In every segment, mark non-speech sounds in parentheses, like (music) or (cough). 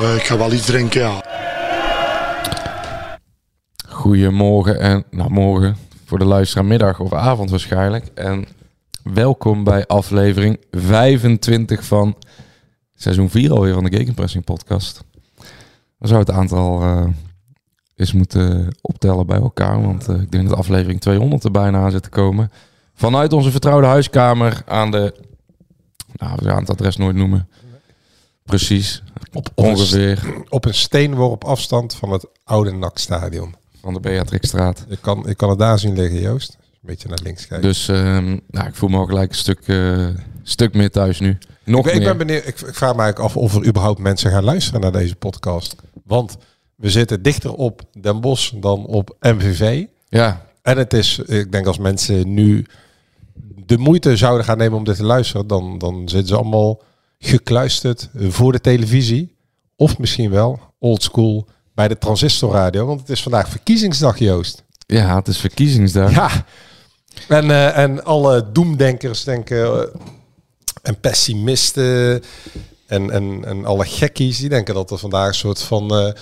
Eh, ik ga wel iets drinken, ja. Goedemorgen en nou morgen voor de luisteraar middag of avond waarschijnlijk. En welkom bij aflevering 25 van seizoen 4 alweer van de Gegenpressing podcast. We zouden het aantal eh eens moeten optellen bij elkaar, want eh, ik denk dat aflevering 200 er bijna aan zit te komen. Vanuit onze vertrouwde huiskamer aan de, nou we gaan het adres nooit noemen. Precies, Op, op, een, ongeveer st- op een steenworp afstand van het oude NAC-stadion. van de Beatrixstraat. Ik kan, ik kan het daar zien liggen, Joost. Een beetje naar links kijken. Dus ehm, nou, ik voel me al gelijk een stuk, eh, stuk meer thuis nu. Nog ik, ik ben benieuwd, ik, ik vraag me eigenlijk af of er überhaupt mensen gaan luisteren naar deze podcast. Want we zitten dichter op Den Bosch dan op MVV. Ja, En het is, ik denk als mensen nu de moeite zouden gaan nemen om dit te luisteren, dan, dan zitten ze allemaal gekluisterd voor de televisie. Of misschien wel oldschool bij de transistorradio. Want het is vandaag verkiezingsdag, Joost. ja, het is verkiezingsdag. Ja. En, eh, en alle doemdenkers denken eh, en pessimisten en, en, en alle gekkies, die denken dat er vandaag een soort van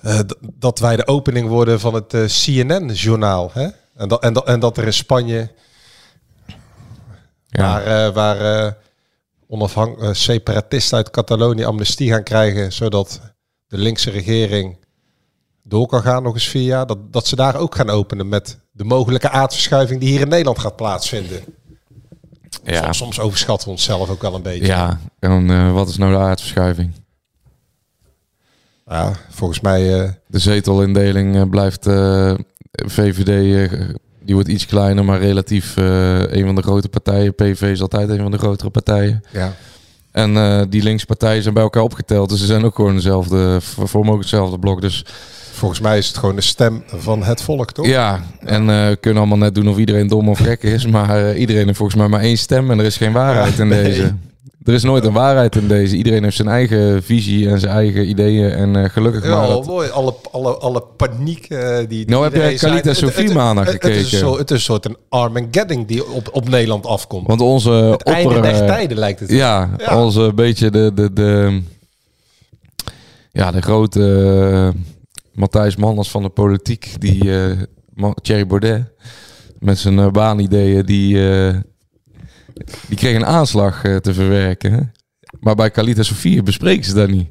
eh, dat wij de opening worden van het CNN-journaal. Hè? En, dat, en, dat, en dat er in Spanje, Ja. waar, eh, waar eh, eh, separatisten uit Catalonië amnestie gaan krijgen, zodat de linkse regering door kan gaan nog eens vier jaar, dat, dat ze daar ook gaan openen met de mogelijke aardverschuiving die hier in Nederland gaat plaatsvinden. Ja, Soms, soms overschatten we onszelf ook wel een beetje. ja. en wat is nou de aardverschuiving? Ja, volgens mij, De zetelindeling blijft VVD, die wordt iets kleiner, maar relatief eh, een van de grote partijen. PV is altijd een van de grotere partijen. ja. En eh, die linkse partijen zijn bij elkaar opgeteld, dus ze zijn ook gewoon dezelfde, vormen ook hetzelfde blok. Dus volgens mij is het gewoon de stem van het volk, toch? Ja, en we kunnen allemaal net doen of iedereen dom of gek is. (laughs) Maar iedereen heeft volgens mij maar één stem en er is geen waarheid in nee. Er is nooit een waarheid in deze. Iedereen heeft zijn eigen visie en zijn eigen ideeën. En eh, gelukkig Ja, maar. Dat... mooi. Alle, alle, alle paniek eh, die, die Nou heb jij Sophie het- maandag het- Het is, gekeken. zo, het is een soort een Armageddon die op, op Nederland afkomt. Want onze het einde der eh, tijden lijkt het. Ja, Ja. onze beetje de, de, de, ja, de grote Matthijs Manners van de politiek. Die Thierry Baudet met zijn baanideeën. Die, die kreeg een aanslag eh, te verwerken. Maar bij Khalid en Sofie bespreken ze dat niet.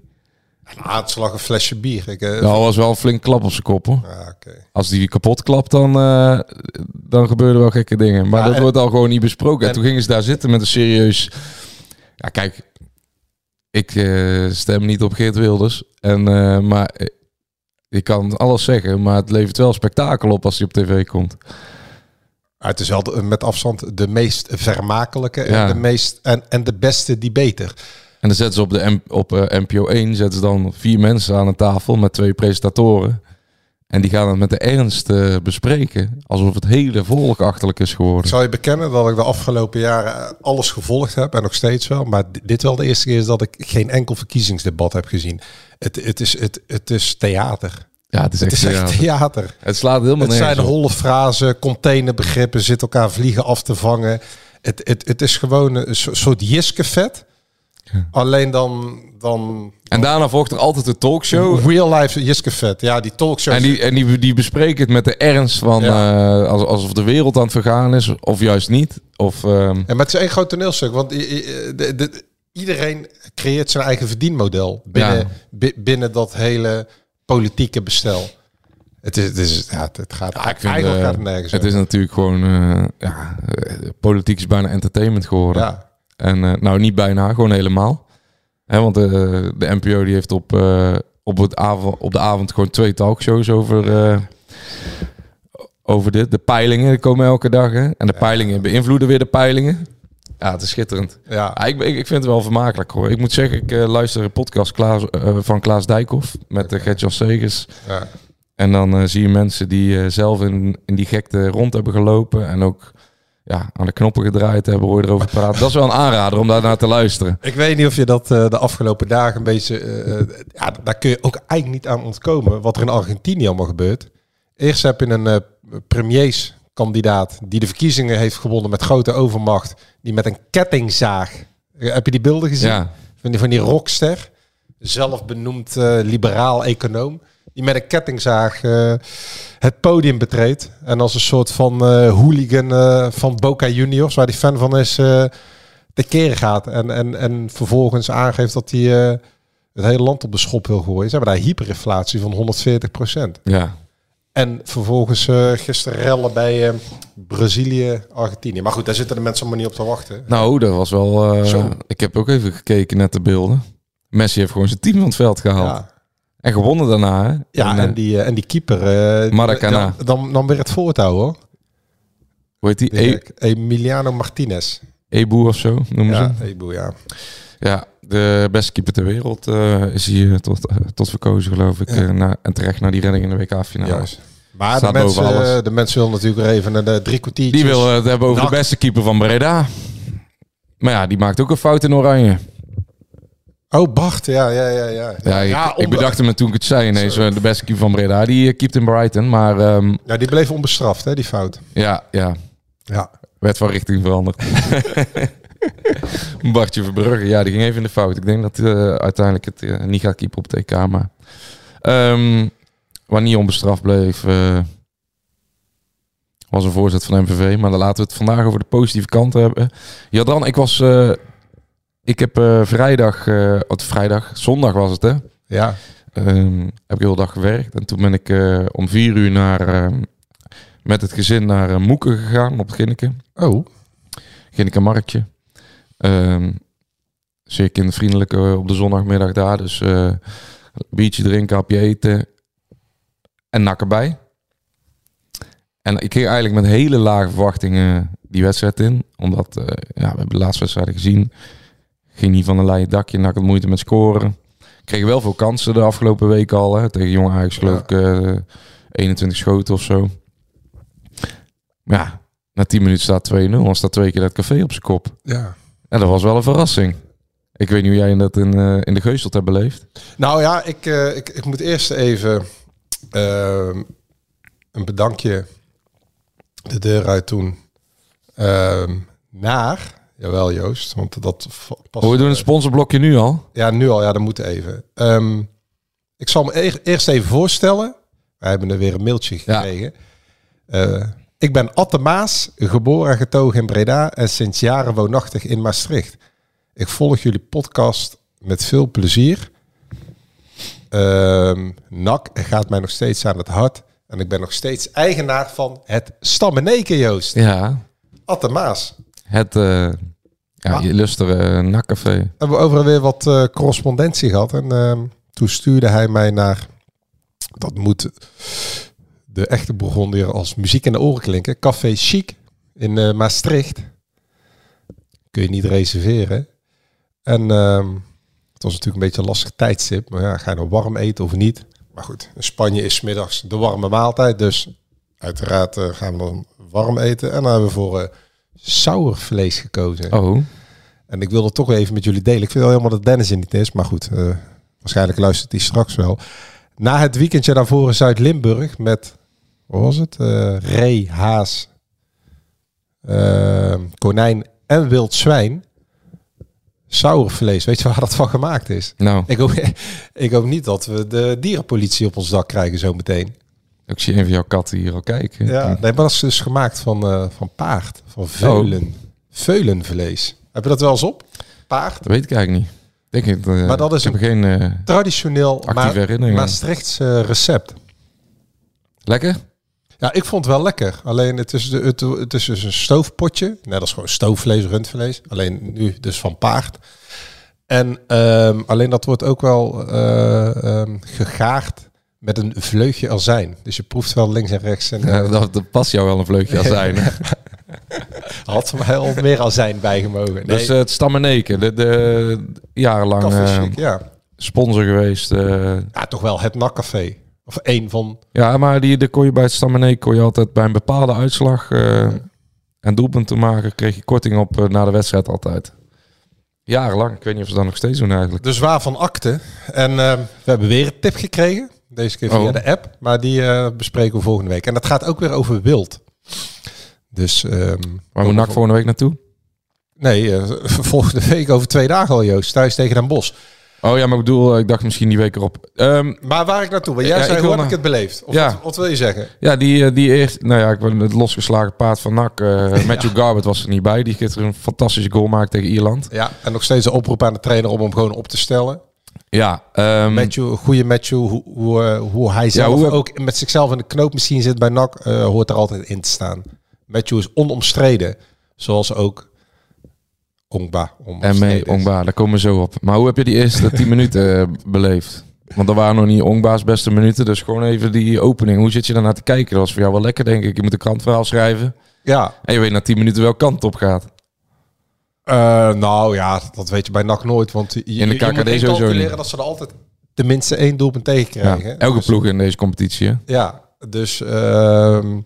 Een aanslag, een flesje bier. Ik, eh, Dat was wel een flink klap op zijn kop hoor. oké. Als die kapot klapt, dan, eh, dan gebeuren wel gekke dingen. Maar Ja, dat en- wordt al gewoon niet besproken. En, en- toen gingen ze daar zitten met een serieus... Ja, kijk. Ik stem niet op Geert Wilders. En, maar je kan alles zeggen, maar het levert wel spektakel op als hij op tv komt. Het is wel de- met afstand de meest vermakelijke Ja. en, de meest, en, en de beste debater. En dan zetten ze op, de M- op eh, NPO 1 zetten ze dan vier mensen aan een tafel met twee presentatoren. En die gaan het met de ernst eh, bespreken. Alsof het hele volkachterlijk is Ik geworden. zal je bekennen dat ik de afgelopen jaren eh, alles gevolgd heb en nog steeds wel. Maar di- dit wel de eerste keer is dat ik geen enkel verkiezingsdebat heb gezien. Het, het, is, het, het is theater. Ja, het is Het echt, is echt theater. theater. Het slaat helemaal Het zijn holle frazen, containerbegrippen, zit elkaar vliegen af te vangen. Het, het, het is gewoon een so- soort Jiske-vet. Alleen dan, dan En daarna volgt er altijd een talkshow. real life Jiske-vet. Ja, die talkshows. En, die, en die, die bespreken het met de ernst van Ja. eh, als- alsof de wereld aan het vergaan is, of juist niet. Of, ehm, Ja, maar het is één groot toneelstuk. Want de, de, iedereen creëert zijn eigen verdienmodel binnen, Ja. bi- binnen dat hele politieke bestel. Het, is, het, is, ja, het, gaat ik vind, eigenlijk gaat het nergens het is natuurlijk gewoon, eh, ja, eh, politiek is bijna entertainment geworden. ja. En eh, nou, niet bijna, gewoon helemaal. Hè, want de NPO die heeft op, op, het avond, op de avond gewoon twee talkshows over, over dit. De peilingen komen elke dag. Hè? En de peilingen beïnvloeden weer de peilingen. Ja, het is schitterend. Ja. Ja, ik, ik, ik vind het wel vermakelijk hoor. Ik moet zeggen, ik eh, luister een podcast Klaas, eh, van Klaas Dijkhoff met uh, Gert-Jan Segers. Ja. En dan eh, zie je mensen die eh, zelf in, in die gekte rond hebben gelopen en ook ja, aan de knoppen gedraaid hebben, hoor je erover (laughs) praten. Dat is wel een aanrader om daar naar te luisteren. Ik weet niet of je dat eh, de afgelopen dagen een beetje... eh, eh, ja, daar kun je ook eigenlijk niet aan ontkomen. Wat er in Argentinië allemaal gebeurt. Eerst heb je een eh premierskandidaat die de verkiezingen heeft gewonnen met grote overmacht. Die met een kettingzaag... Eh, heb je die beelden gezien? Ja, Van die, van die rockster. Zelf benoemd eh, liberaal econoom. Die met een kettingzaag eh, het podium betreedt. En als een soort van hooligan van Boca Juniors, waar die fan van is, de keren gaat. En, en, en vervolgens aangeeft dat hij het hele land op de schop wil gooien. Ze hebben daar hyperinflatie van 140% ja. En vervolgens eh, gisteren rellen bij eh, Brazilië, Argentinië. Maar goed, daar zitten de mensen allemaal niet op te wachten. Nou, dat was wel... eh, Zo. ik heb ook even gekeken naar de beelden. Messi heeft gewoon zijn team van het veld gehaald. Ja, En gewonnen daarna. Hè? ja En, en, die, en die keeper... Maracana. Dan, dan, dan weer het voortouw hoor. hoe heet die? E. Emiliano Martinez. Ebu of zo noemen Ja, ze. Ebo, ja. Ja, de beste keeper ter wereld eh, is hier tot, eh, tot verkozen, geloof ik. Ja. eh, na, en terecht naar die redding in de WK-finale. Juist. Maar de Staat mensen, eh, de mensen willen natuurlijk weer even naar de drie kwartiertjes. Die wil het hebben over Nak. de beste keeper van Breda. Maar ja, die maakt ook een fout in oranje. Oh, Bart, ja, ja, ja. ja. Ja, ik, bedacht me toen ik het zei ineens. eh, De beste keeper van Breda, die eh, keept in Brighton. Maar ehm, Ja, die bleef onbestraft, hè, die fout. ja, ja, Ja. werd van richting veranderd. (laughs) (laughs) Bartje Verbrugge, ja, die ging even in de fout. Ik denk dat hij uiteindelijk het eh, niet gaat keepen op TK. Maar ehm, waar niet onbestraft bleef, eh, was een voorzet van MVV. Maar dan laten we het vandaag over de positieve kant hebben. Jadran, ik was... eh, ik heb eh, vrijdag, eh wat vrijdag, zondag was het hè? Ja. Ehm, heb ik de hele dag gewerkt. En toen ben ik eh, om vier uur naar, ehm, met het gezin naar Moeken gegaan op Ginneke. Oh. Ginneke Marktje. Ehm zeer kindervriendelijk eh, op de zondagmiddag daar. Dus eh biertje drinken, hapje eten en nak erbij. En ik ging eigenlijk met hele lage verwachtingen die wedstrijd in. Omdat eh, ja, we hebben de laatste wedstrijden gezien. Ging niet van een leien dakje. NAC had moeite met scoren. Kreeg wel veel kansen de afgelopen week al. Hè. Tegen Jong Ajax geloof ik eh, 21 schoten of zo. Maar ja, na 10 minuten staat 2-0. Dan staat twee keer dat café op zijn kop. Ja. En dat was wel een verrassing. Ik weet niet hoe jij dat in, eh, in de Geusteld hebt beleefd. Nou ja, ik, eh, ik, ik moet eerst even ehm, een bedankje de deur uit doen ehm, naar... Jawel Joost, want dat past... Oh, we doen een sponsorblokje nu al. Ja, nu al. Ja, dat moet even. Ehm, ik zal me e- eerst even voorstellen. Wij hebben er weer een mailtje gekregen. Eh, ik ben Atte Maas, geboren en getogen in Breda en sinds jaren woonachtig in Maastricht. Ik volg jullie podcast met veel plezier. Ehm NAC gaat mij nog steeds aan het hart. En ik ben nog steeds eigenaar van het Stammeneken, Joost. Ja, Atte Maas. het uh, ja, Ah. je lustere nakcafé. hebben we overal weer wat eh, correspondentie gehad. En ehm, toen stuurde hij mij naar... Dat moet de echte Bourgondier als muziek in de oren klinken. Café Chic in eh, Maastricht. Kun je niet reserveren. En ehm, het was natuurlijk een beetje een lastig tijdstip. Maar ja, ga je nou warm eten of niet? Maar goed, in Spanje is middags de warme maaltijd. Dus uiteraard eh, gaan we dan warm eten. En dan hebben we voor uh, sauervlees gekozen. Oh, En ik wil het toch even met jullie delen. Ik vind wel helemaal dat Dennis in niet is. Maar goed, eh, waarschijnlijk luistert hij straks wel. Na het weekendje daarvoor in Zuid-Limburg met, wat was het? Eh ree, haas, eh, konijn en wild zwijn. Sauervlees, weet je waar dat van gemaakt is? nou, Ik hoop, (laughs) ik hoop niet dat we de dierenpolitie op ons dak krijgen zo meteen. ik zie een van jouw katten hier al kijken. Ja, nee, maar dat is dus gemaakt van, eh, van paard, van veulen. Veulenvlees. Heb je dat wel eens op? Paard? Dat weet ik eigenlijk niet. Denk ik, Maar dat is heb geen eh, Traditioneel Ma herinneringen. Maastrichts eh, recept. Lekker? Ja, ik vond het wel lekker. Alleen het is, de, het, het is dus een stoofpotje. Nee, dat is gewoon stoofvlees, rundvlees. Alleen nu dus van paard. En ehm, alleen dat wordt ook wel ehm, gegaard met een vleugje azijn. Dus je proeft wel links en rechts. En, Ja, eh, dat, dat past jou wel een vleugje (laughs) als zijn. hè? Had mij al meer al zijn bijgemogen. Nee, Dus eh, het Stammeneken, de, de jarenlang eh, Chic, ja. sponsor geweest. ja, toch wel het nakcafé. Of één van... ja, maar die, de kon je bij het Stammeneken kon je altijd bij een bepaalde uitslag eh, en doelpunt te maken, kreeg je korting op eh, na de wedstrijd altijd. Jarenlang. Ik weet niet of ze dat nog steeds doen eigenlijk. Dus waarvan akte. En eh, we hebben weer een tip gekregen. Deze keer via Oh. de app. Maar die eh, bespreken we volgende week. En dat gaat ook weer over wild. Dus... ehm, Waar moet NAC volgende week naartoe? Nee, (laughs) volgende week over twee dagen al, Joost. Thuis tegen Den Bosch. Oh ja, maar ik bedoel, eh, ik dacht misschien die week erop. Ehm, Maar waar ik naartoe? Want jij Ja, zei, ik hoe heb ik het beleefd? Of Ja. wat, wat wil je zeggen? ja, die, eh, die eerst, nou ja, ik ben het losgeslagen paard van NAC. eh (laughs) Matthew Garbutt was er niet bij. Die gisteren een fantastische goal maakte tegen Ierland. Ja, en nog steeds een oproep aan de trainer om hem gewoon op te stellen. Ja, ehm, Matthew, goede Matthew, hoe, hoe, hoe hij zelf hoe heb- ook met zichzelf in de knoop misschien zit bij NAC, eh, hoort er altijd in te staan. Matthew is onomstreden, zoals ook Ongba mee. Ongba, daar komen we zo op. Maar hoe heb je die eerste 10 (laughs) minuten eh, beleefd? Want dat waren nog niet Ongba's beste minuten. Dus gewoon even die opening. Hoe zit je daarnaar te kijken? Dat was voor jou wel lekker, denk ik. Je moet een krantverhaal schrijven. Ja, En je weet na 10 minuten welke kant op gaat. eh, nou ja, dat weet je bij NAC nooit, want je, de je moet KKD sowieso niet. dat ze er altijd tenminste één doelpunt tegen Ja, krijgen. elke Dus- ploeg in deze competitie. hè? Ja, dus ehm,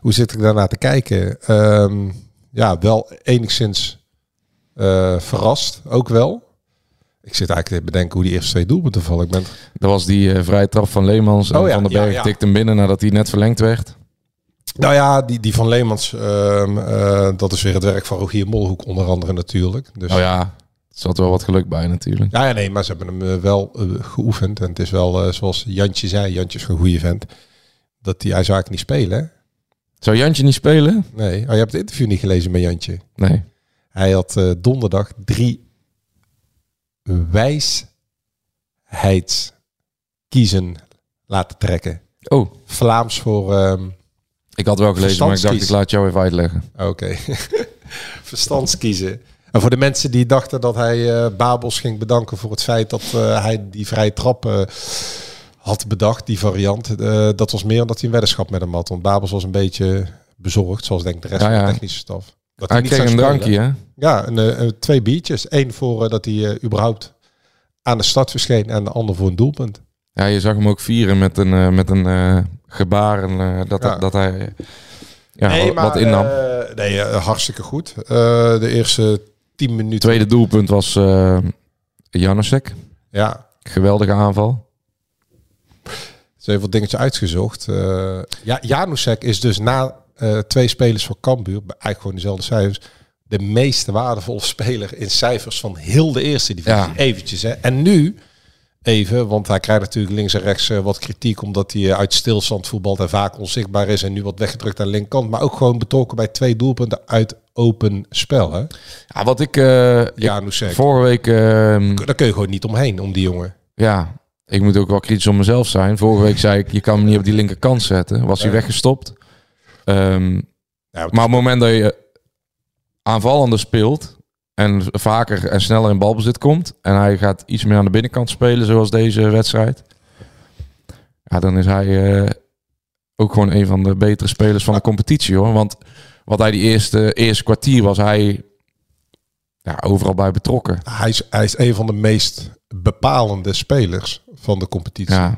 hoe zit ik daarnaar te kijken? Ehm, ja, wel enigszins eh, verrast, ook wel. Ik zit eigenlijk te bedenken hoe die eerste twee doelpunten vallen. Ik ben Dat was die eh, vrije trap van Leemans. En Oh ja, Van ja, Berg ja. tikte hem binnen nadat hij net verlengd werd. Nou ja, die, die van Leemans, ehm, eh, dat is weer het werk van Rogier Molhoek onder andere natuurlijk. Dus, Nou ja, er zat wel wat geluk bij natuurlijk. ja, ja, nee, maar ze hebben hem wel geoefend. En het is wel, zoals Jantje zei, Jantje is een goede vent, dat hij, hij zou eigenlijk niet spelen. Zou Jantje niet spelen? Nee, oh, je hebt het interview niet gelezen met Jantje. Nee. Hij had eh, donderdag drie wijsheidskiezen laten trekken. Oh, Vlaams voor... ehm, ik had wel gelezen, maar ik dacht ik laat jou even uitleggen. Oké. (laughs) Verstandskiezen. En voor de mensen die dachten dat hij eh, Babels ging bedanken voor het feit dat eh, hij die vrije trap had bedacht, die variant. dat was meer omdat hij een weddenschap met hem had. Want Babels was een beetje bezorgd, zoals denk ik de rest Ja, van de technische staf. Dat Hij kreeg een drankje, hè? Ja, een, eh, een- twee biertjes. Eén voor eh, dat hij eh, überhaupt aan de start verscheen en de ander voor een doelpunt. Ja, je zag hem ook vieren met een, eh, met een eh, gebaar en, eh, dat, Ja. dat hij ja, wat, wat innam. eh, nee, eh, hartstikke goed. Eh, de eerste tien minuten. Tweede doelpunt was eh Janusek. Ja, Geweldige aanval. ze heeft wat dingetjes uitgezocht. Eh ja, Janusek is dus na eh, twee spelers van Cambuur, bij eigenlijk gewoon dezelfde cijfers, de meest waardevolle speler in cijfers van heel de eerste divisie. Ja. Eventjes, hè. En nu, even, want hij krijgt natuurlijk links en rechts eh, wat kritiek, omdat hij eh, uit stilstand voetbalt en vaak onzichtbaar is en nu wat weggedrukt aan de linkerkant, maar ook gewoon betrokken bij twee doelpunten uit open spel. Hè? Ja, wat ik, eh, ik Janusek. vorige week... ehm, Daar kun je gewoon niet omheen, om die jongen. ja, ik moet ook wel kritisch op mezelf zijn. Vorige week zei ik, je kan hem niet op die linkerkant zetten. Was hij Ja. weggestopt. Ehm, Ja, maar op het moment dat je aanvallender speelt en vaker en sneller in balbezit komt en hij gaat iets meer aan de binnenkant spelen zoals deze wedstrijd, ja, dan is hij eh, ook gewoon een van de betere spelers van de competitie hoor. Want wat hij die eerste, eerste kwartier was hij ja, overal bij betrokken. hij, is, hij is een van de meest bepalende spelers van de competitie. Ja,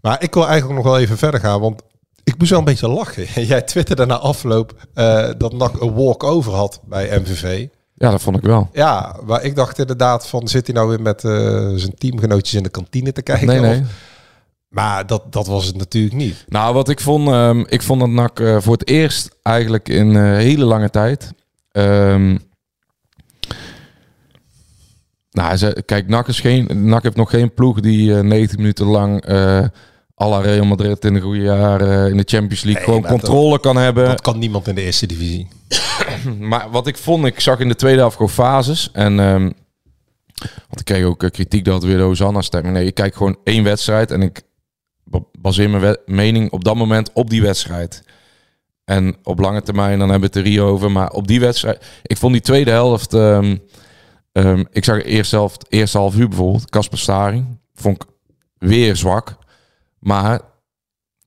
Maar ik wil eigenlijk nog wel even verder gaan, want ik moest wel een beetje lachen. (laughs) Jij twitterde na afloop eh, dat NAC een walk-over had bij MVV. ja, dat vond ik wel. Ja, maar ik dacht inderdaad van, zit hij nou weer met eh, zijn teamgenootjes in de kantine te kijken? Nee, nee. Of- maar dat, dat was het natuurlijk niet. Nou, wat ik vond, ehm, ik vond dat NAC eh, voor het eerst eigenlijk in hele lange tijd. ehm, nou, ze, kijk, NAC, is geen, NAC heeft nog geen ploeg die eh 90 minuten lang eh à la Real Madrid in de goede jaren in de Champions League Nee, gewoon dat- controle kan hebben. Dat kan niemand in de eerste divisie. (clears throat) Maar wat ik vond, ik zag in de tweede helft gewoon fases. En ehm, want ik kreeg ook eh, kritiek dat weer de Hosanna-stemming. Nee, ik kijk gewoon één wedstrijd en ik ba- baseer mijn mening op dat moment op die wedstrijd. En op lange termijn, dan hebben we het er hier over. Maar op die wedstrijd, ik vond die tweede helft... ehm, ehm, ik zag eerst helft, eerste half uur bijvoorbeeld, Casper Staring. Vond ik weer zwak. Maar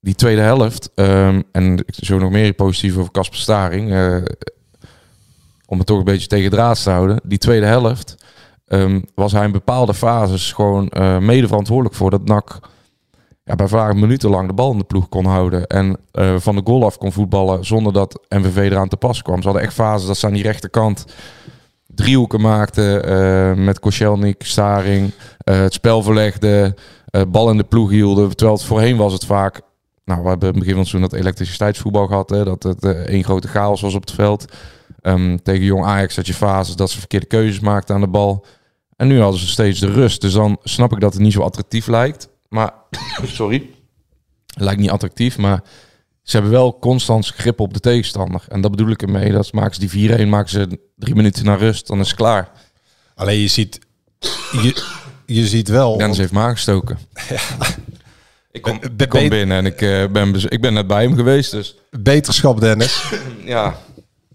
die tweede helft, ehm, en zo nog meer positief over Casper Staring. eh, om het toch een beetje tegen draad te houden. Die tweede helft ehm, was hij in bepaalde fases gewoon eh, mede verantwoordelijk voor dat NAC ja, bij vragen minutenlang de bal in de ploeg kon houden. En eh, van de goal af kon voetballen zonder dat MVV eraan te pas kwam. Ze hadden echt fases dat ze aan die rechterkant driehoeken maakten met Koscielnik, Staring, het spel verlegden, bal in de ploeg hielden. Terwijl het voorheen was het vaak, nou we hebben in het begin van het seizoen dat elektriciteitsvoetbal gehad, hè, dat het eh, één grote chaos was op het veld. Ehm, tegen jong Ajax had je fases dat ze verkeerde keuzes maakten aan de bal. En nu hadden ze steeds de rust. Dus dan snap ik dat het niet zo attractief lijkt. Maar, (coughs) sorry, lijkt niet attractief, maar ze hebben wel constant grip op de tegenstander. En dat bedoel ik ermee. Dat maken ze die 4-1, maken ze drie minuten naar rust, dan is het klaar. Alleen je ziet, je, je ziet wel... Dennis heeft me aangestoken. (laughs) Ik kom, ik binnen en ik, eh, ben, ik ben net bij hem geweest. Dus Beterschap, Dennis. (laughs) ja,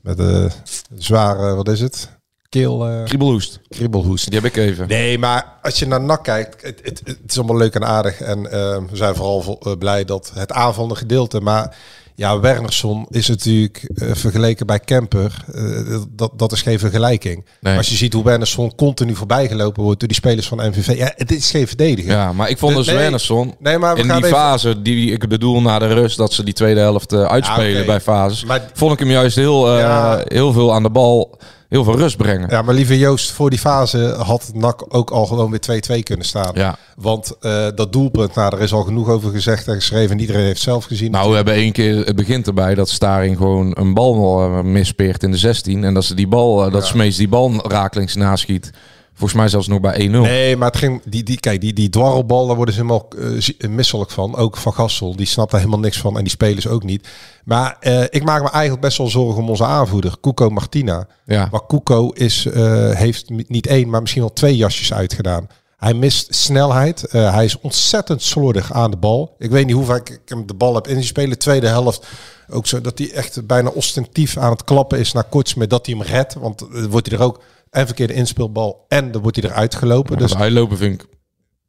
Met een zware, wat is het? Keel, eh kriebelhoest. kriebelhoest. Die heb ik even. Nee, maar als je naar NAC kijkt, het, het, het is allemaal leuk en aardig. En eh, we zijn vooral vo- eh, blij dat het aanvallende gedeelte. Maar ja, Wernersson is natuurlijk eh, vergeleken bij Kemper. eh, dat, dat is geen vergelijking. Nee. Als je ziet hoe Wernersson continu voorbijgelopen wordt door die spelers van MVV. Ja, het is geen verdediger. Ja, maar ik vond Nee, dus Wernersson nee, maar we in gaan die even- fase, die ik bedoel na de rust, dat ze die tweede helft eh, uitspelen bij fases, Maar- vond ik hem juist heel, Ja. heel veel aan de bal, heel veel rust brengen. Ja, maar lieve Joost, voor die fase had NAC ook al gewoon weer 2-2 kunnen staan. Ja. Want eh, dat doelpunt, nou, er is al genoeg over gezegd en geschreven. En iedereen heeft zelf gezien. Nou, we hebben één keer, het begint erbij dat Staring gewoon een bal eh, mispeert in de 16. En dat ze die bal, eh, dat Smees die bal rakelings naschiet. Volgens mij zelfs nog bij 1-0. Nee, maar het ging, die, die, kijk, die, die dwarrelbal, daar worden ze helemaal zie- misselijk van. Ook van Gassel, die snapt daar helemaal niks van. En die spelers ook niet. Maar eh, ik maak me eigenlijk best wel zorgen om onze aanvoerder, Cuco Martina. Ja. Maar Cuco is, heeft niet één, maar misschien wel twee jasjes uitgedaan. Hij mist snelheid. Hij is ontzettend slordig aan de bal. Ik weet niet hoe vaak ik hem de bal heb in spelen. Tweede helft ook zo dat hij echt bijna ostentief aan het klappen is naar Kortsmit. Dat hij hem redt. Want wordt hij er ook en verkeerde inspeelbal en dan wordt hij eruit gelopen. Dus Dus uitlopen vind ik...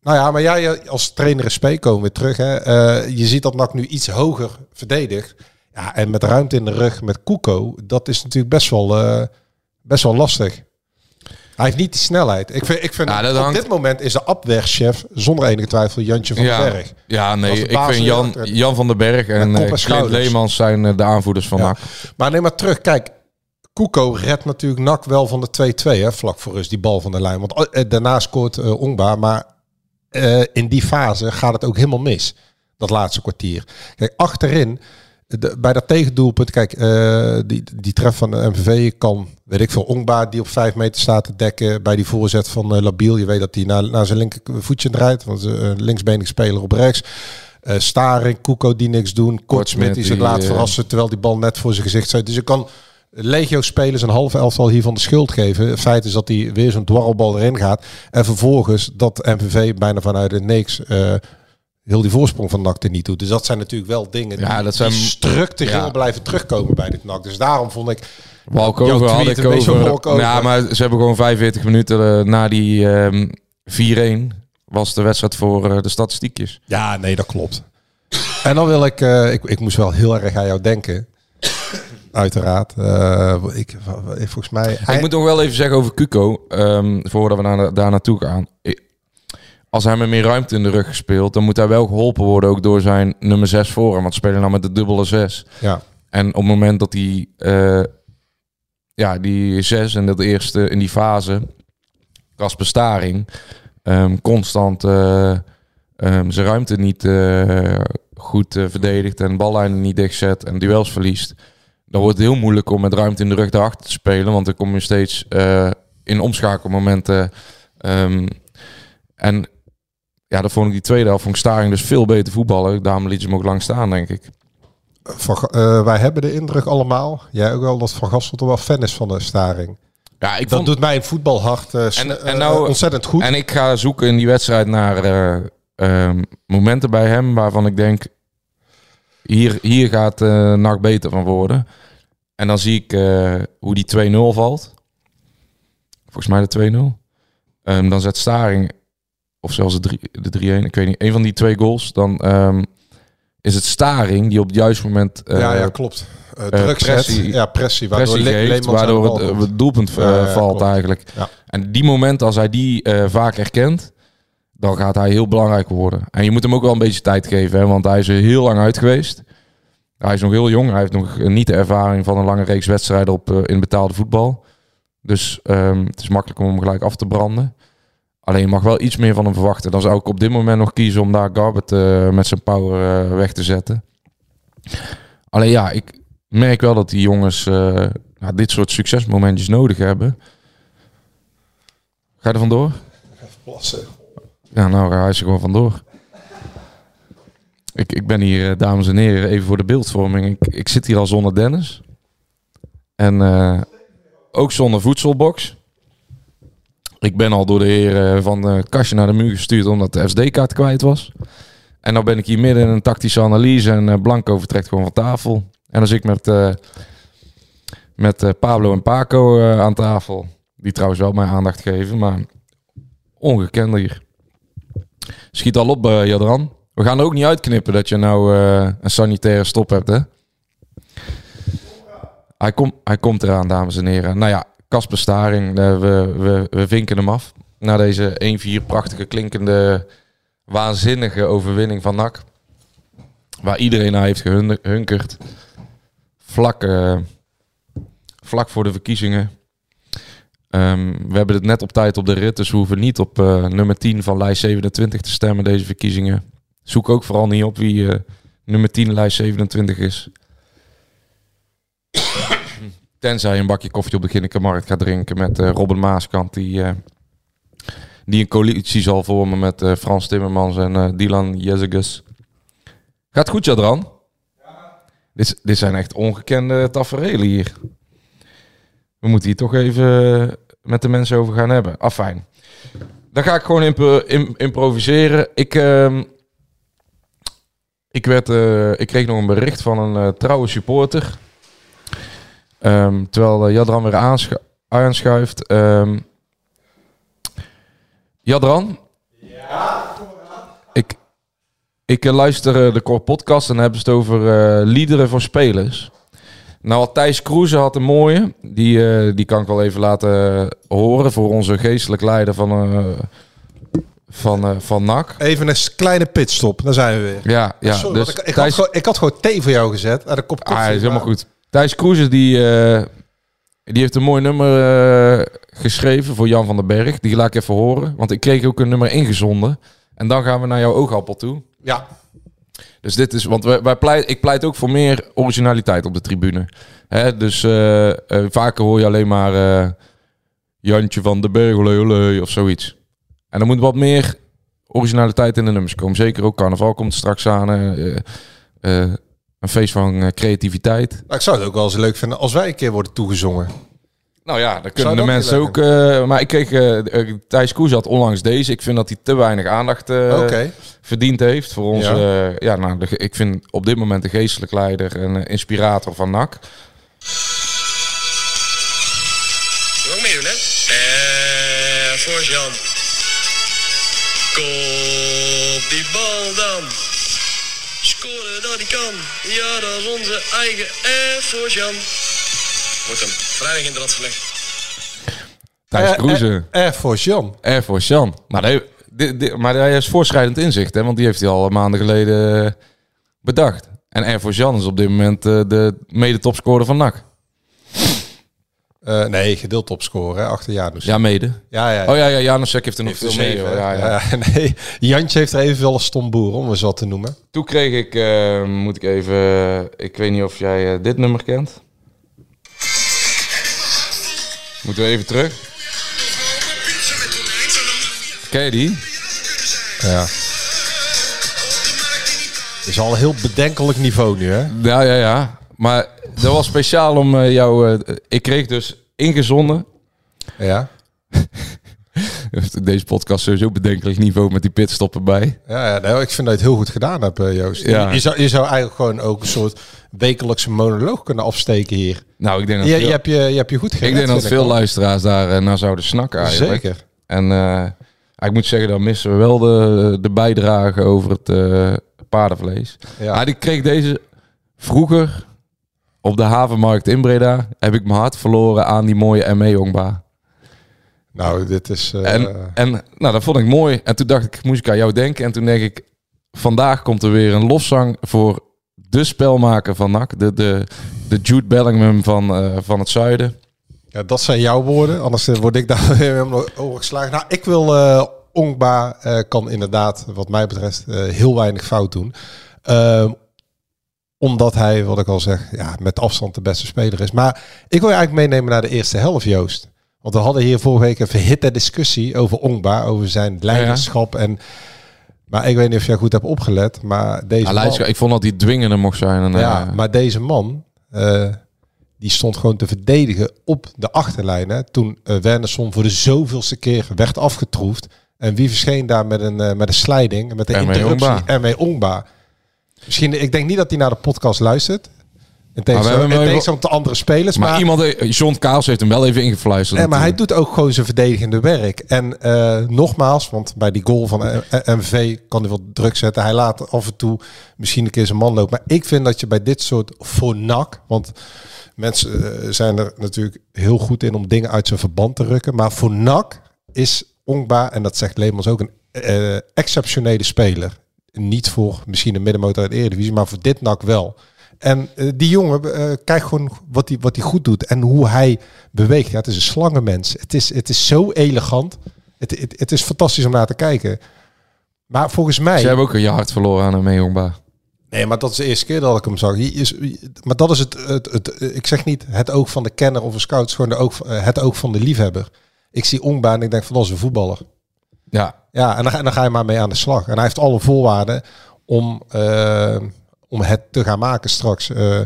nou ja, maar jij eh, als trainer in SP komen weer terug. Hè? Eh, je ziet dat NAC nu iets hoger verdedigt. Ja, en met ruimte in de rug met Kuko, dat is natuurlijk best wel, eh, best wel lastig. Hij heeft niet die snelheid. Ik vind, ik vind Ja, dat op hangt- dit moment is de abweerchef zonder enige twijfel Jantje van Ja, den Berg. ja, nee, ik vind Jan. Jan van den Berg en en Clint. Leemans zijn de aanvoerders van Ja. NAC. Maar neem maar terug. Kijk, Kuko redt natuurlijk NAC wel van de 2-2, hè, vlak voor rust, die bal van de lijn. Want eh, daarna scoort eh Ongba, maar eh, in die fase gaat het ook helemaal mis. Dat laatste kwartier. Kijk, achterin, de, bij dat tegendoelpunt, kijk, eh, die, die tref van de MVV kan, weet ik veel, Ongba die op 5 meter staat te dekken bij die voorzet van eh, Labiel. Je weet dat hij naar, naar zijn linkervoetje draait, want ze een linksbenige speler op rechts. Eh Staring, Kuko die niks doen, Kortsmit die zich laat eh, verrassen terwijl die bal net voor zijn gezicht zit. Dus je kan Legio-spelers een halve elftal hiervan de schuld geven. Het feit is dat hij weer zo'n dwarrelbal erin gaat. En vervolgens dat MVV bijna vanuit het niks eh, heel die voorsprong van NAC er niet doet. Dus dat zijn natuurlijk wel dingen Ja, die, dat zijn- die structureel ja. blijven terugkomen bij dit NAC. Dus daarom vond ik... Walkover had ik over. Ja, maar ze hebben gewoon 45 minuten eh, na die ehm 4-1 was de wedstrijd voor eh, de statistiekjes. Ja, nee, dat klopt. En dan wil ik... ik, ik moest wel heel erg aan jou denken. Uiteraard. Eh, ik, volgens mij... Ik moet nog wel even zeggen over Cuco, ehm, voordat we naar, daar naartoe gaan. Als hij met meer ruimte in de rug speelt, dan moet hij wel geholpen worden ook door zijn nummer 6 voor hem. Want ze spelen nou met de dubbele 6. Ja. En op het moment dat hij, eh, ja, die 6 en dat eerste in die fase, Kasper Staring, ehm, constant eh, ehm, zijn ruimte niet goed verdedigt en ballijnen niet dichtzet en duels verliest, dan wordt het heel moeilijk om met ruimte in de rug daarachter te spelen, want dan kom je steeds eh, in omschakelmomenten. ehm, en ja, dat vond ik die tweede helft ik Staring dus veel beter voetballen. Daarom liet ze hem ook lang staan, denk ik. Van, eh, wij hebben de indruk allemaal, jij ook wel, dat Van Gastel toch wel fan is van de staring. Ja, ik Dat vond, doet mijn voetbalhart sne- En- en nou- ontzettend goed. En ik ga zoeken in die wedstrijd naar eh, ehm, momenten bij hem waarvan ik denk, hier, hier gaat eh NAC beter van worden. En dan zie ik eh, hoe die 2-0 valt. Volgens mij de 2-0. Ehm, dan zet Staring, of zelfs de 3 de 3-1, ik weet niet, een van die twee goals. Dan ehm, is het Staring die op het juiste moment eh, ja, ja, klopt. Uh, pressie-. Ja, pressie. Waardoor pressie geeft, Leemans het, doelpunt Ja, ja, valt klopt. eigenlijk. Ja. En die moment, als hij die vaak herkent, dan gaat hij heel belangrijk worden. En je moet hem ook wel een beetje tijd geven, hè, want hij is er heel lang uit geweest. Hij is nog heel jong, hij heeft nog niet de ervaring van een lange reeks wedstrijden op, eh, in betaalde voetbal. Dus ehm, het is makkelijk om hem gelijk af te branden. Alleen je mag wel iets meer van hem verwachten. Dan zou ik op dit moment nog kiezen om daar Garbet eh, met zijn power eh, weg te zetten. Alleen ja, ik merk wel dat die jongens nou, dit soort succesmomentjes nodig hebben. Ga je er vandoor? Plassen. Ja, nou ga hij er gewoon vandoor. Ik, ik ben hier, eh, dames en heren, even voor de beeldvorming. Ik, ik zit hier al zonder Dennis. En eh, ook zonder voedselbox. Ik ben al door de heren van eh, het kastje naar de muur gestuurd omdat de SD-kaart kwijt was. En dan ben ik hier midden in een tactische analyse en Blanco vertrekt gewoon van tafel. En zit ik met, met Pablo en Paco aan tafel. Die trouwens wel mijn aandacht geven, maar ongekend hier. Schiet al op, eh, Jadran. We gaan er ook niet uitknippen dat je nou eh, een sanitaire stop hebt, hè? Hij, komt hij komt eraan, dames en heren. Nou ja, Casper Staring, eh, we, we, we vinken hem af. Na deze 1-4 prachtige, klinkende, waanzinnige overwinning van NAC. Waar iedereen naar heeft gehunkerd. Vlak, vlak voor de verkiezingen. Ehm, we hebben het net op tijd op de rit, dus we hoeven niet op eh, nummer 10 van lijst 27 te stemmen deze verkiezingen. Zoek ook vooral niet op wie eh, nummer 10 lijst 27 is. (coughs) Tenzij je een bakje koffie op de Ginnekenmarkt gaat drinken met eh, Robin Maaskant, die, die een coalitie zal vormen met Frans Timmermans en Dylan Jezegus. Gaat goed, Jadran? Dit, dit zijn echt ongekende tafereelen hier. We moeten hier toch even met de mensen over gaan hebben. Afijn. Dan ga ik gewoon imp- im- improviseren. Ik, ehm, ik, werd, eh, ik kreeg nog een bericht van een eh, trouwe supporter. Ehm, terwijl eh, Jadran weer aanschu- aanschuift. Ehm, Jadran? Ik, ik eh, luister eh, de Core podcast en dan hebben ze het over eh, liederen voor spelers. Nou, Thijs Kroeze had een mooie. Die, eh, die kan ik wel even laten horen voor onze geestelijk leider van, eh van, eh, van NAC. Even een kleine pitstop, dan zijn we weer. Ja, ja. Sorry, dus ik, ik, had Thijs, gewoon, ik had gewoon thee voor jou gezet. En een kop koffie. ah, is helemaal maar- goed. Thijs Kroeze die, eh, die heeft een mooi nummer eh, geschreven voor Jan van den Berg. Die laat ik even horen. Want ik kreeg ook een nummer ingezonden. En dan gaan we naar jouw oogappel toe. Ja, Dus dit is, want wij, pleit, ik pleit ook voor meer originaliteit op de tribune. Hè, dus eh, eh, vaker hoor je alleen maar eh, Jantje van den Berg, of zoiets. En er moet wat meer originaliteit in de nummers komen. Zeker ook carnaval komt straks aan. een feest van creativiteit. Nou, ik zou het ook wel eens leuk vinden als wij een keer worden toegezongen. Nou ja, dan kunnen de mensen ook... eh, maar ik kreeg... eh, eh, Thijs Koes had onlangs deze. Ik vind dat hij te weinig aandacht eh, Oké. verdiend heeft voor onze... Ja. Nou, de, ik vind op dit moment de geestelijk leider en eh, inspirator van NAC. Ook meedoen, hè? Eh, voor Jan. Kop die bal dan. Scoren dat hij kan. Ja, dat is onze eigen Air voor Jan. Wordt hem vrijdag in de gelegd. Thijs Eh, Kroeze. eh, Air Force Jan. Air Force Jan. Maar, hij, dit- dit- maar hij is voorschrijdend inzicht, hè? Want die heeft hij al maanden geleden eh, bedacht. En Air Force Jan is op dit moment eh, de mede-topscorer van NAC. Eh, nee, gedeeld topscorer, achter Janus. Ja, mede. ja, ja. Oh ja, ja Janusek heeft er nog Heeft veel hè? Ja, ja. Ja, (laughs) nee, Jantje heeft er evenveel als Tom Boer, om eens wat te noemen. Toen kreeg ik, eh, moet ik even, ik weet niet of jij eh, dit nummer kent. Moeten we even terug. Ken je die? Ja. Het is al een heel bedenkelijk niveau nu, hè? Ja, ja, ja. Maar dat was speciaal om eh, jou... eh, ik kreeg dus ingezonden. Ja. (laughs) Deze podcast sowieso bedenkelijk niveau met die pitstop erbij. Ja, ja nee, ik vind dat je het heel goed gedaan hebt, eh, Joost. Ja. Je zou, je zou eigenlijk gewoon ook een soort wekelijkse monoloog kunnen afsteken hier. Nou, ik denk dat, Je, veel, je, hebt, je, je hebt je goed gered, ik denk dat veel luisteraars daar eh, naar zouden snakken eigenlijk. Zeker. En eh, ik moet zeggen, dan missen we wel de, de bijdrage over het, eh, paardenvlees. Ja. Maar ik kreeg deze vroeger op de havenmarkt in Breda. Heb ik mijn hart verloren aan die mooie ME Ongba. Nou, dit is... En, en nou, dat vond ik mooi. En toen dacht ik, moest ik aan jou denken. En toen denk ik, vandaag komt er weer een lofzang voor de spelmaker van NAC. De, de, de Jude Bellingham van, eh, van het zuiden. Ja, dat zijn jouw woorden. Anders eh, word ik daar (laughs) weer helemaal overgeslagen. Nou, ik wil Ongba eh, kan inderdaad, wat mij betreft, heel weinig fout doen. Ehm, omdat hij, wat ik al zeg, ja, met afstand de beste speler is. Maar ik wil je eigenlijk meenemen naar de eerste helft, Joost. Want we hadden hier vorige week een verhitte discussie over Ongba, over zijn leiderschap. En, maar ik weet niet of jij goed hebt opgelet, maar deze man- ik vond dat hij dwingender mocht zijn. En, ja, eh, maar deze man, eh, die stond gewoon te verdedigen op de achterlijn. Hè, toen eh Wernersson voor de zoveelste keer werd afgetroefd. En wie verscheen daar met een, eh, met een sliding, met een interruptie? Ongba. Misschien, ik denk niet dat hij naar de podcast luistert. In tegenstelling tot andere spelers. maar, Maar, iemand, eh, John Kaals heeft hem wel even ingefluisterd. maar hij natuurlijk. doet ook gewoon zijn verdedigende werk. En eh, nogmaals, want bij die goal van eh, MV kan hij wel druk zetten. Hij laat af en toe misschien een keer zijn man lopen. Maar ik vind dat je bij dit soort voor nak, want mensen eh, zijn er natuurlijk heel goed in om dingen uit zijn verband te rukken. Maar voor nak is Ongba, en dat zegt Leemans ook, een eh, exceptionele speler. Niet voor misschien een middenmotor uit de Eredivisie, maar voor dit nak wel. En eh, die jongen, eh, kijk gewoon wat hij wat goed doet en hoe hij beweegt. Ja, het is een slangenmens. Het is, het is zo elegant. Het, het, het is fantastisch om naar te kijken. Maar volgens mij... Jij hebt ook een je hart verloren aan een Meejongba. Nee, maar dat is de eerste keer dat ik hem zag. Is, maar dat is het, het, het, Ik zeg niet het oog van de kenner of een scout. Gewoon de oog, eh, het oog van de liefhebber. Ik zie Ongba en ik denk van dat is een voetballer. Ja, Ja, en dan, en dan ga je maar mee aan de slag. En hij heeft alle voorwaarden om, om het te gaan maken straks. Eh,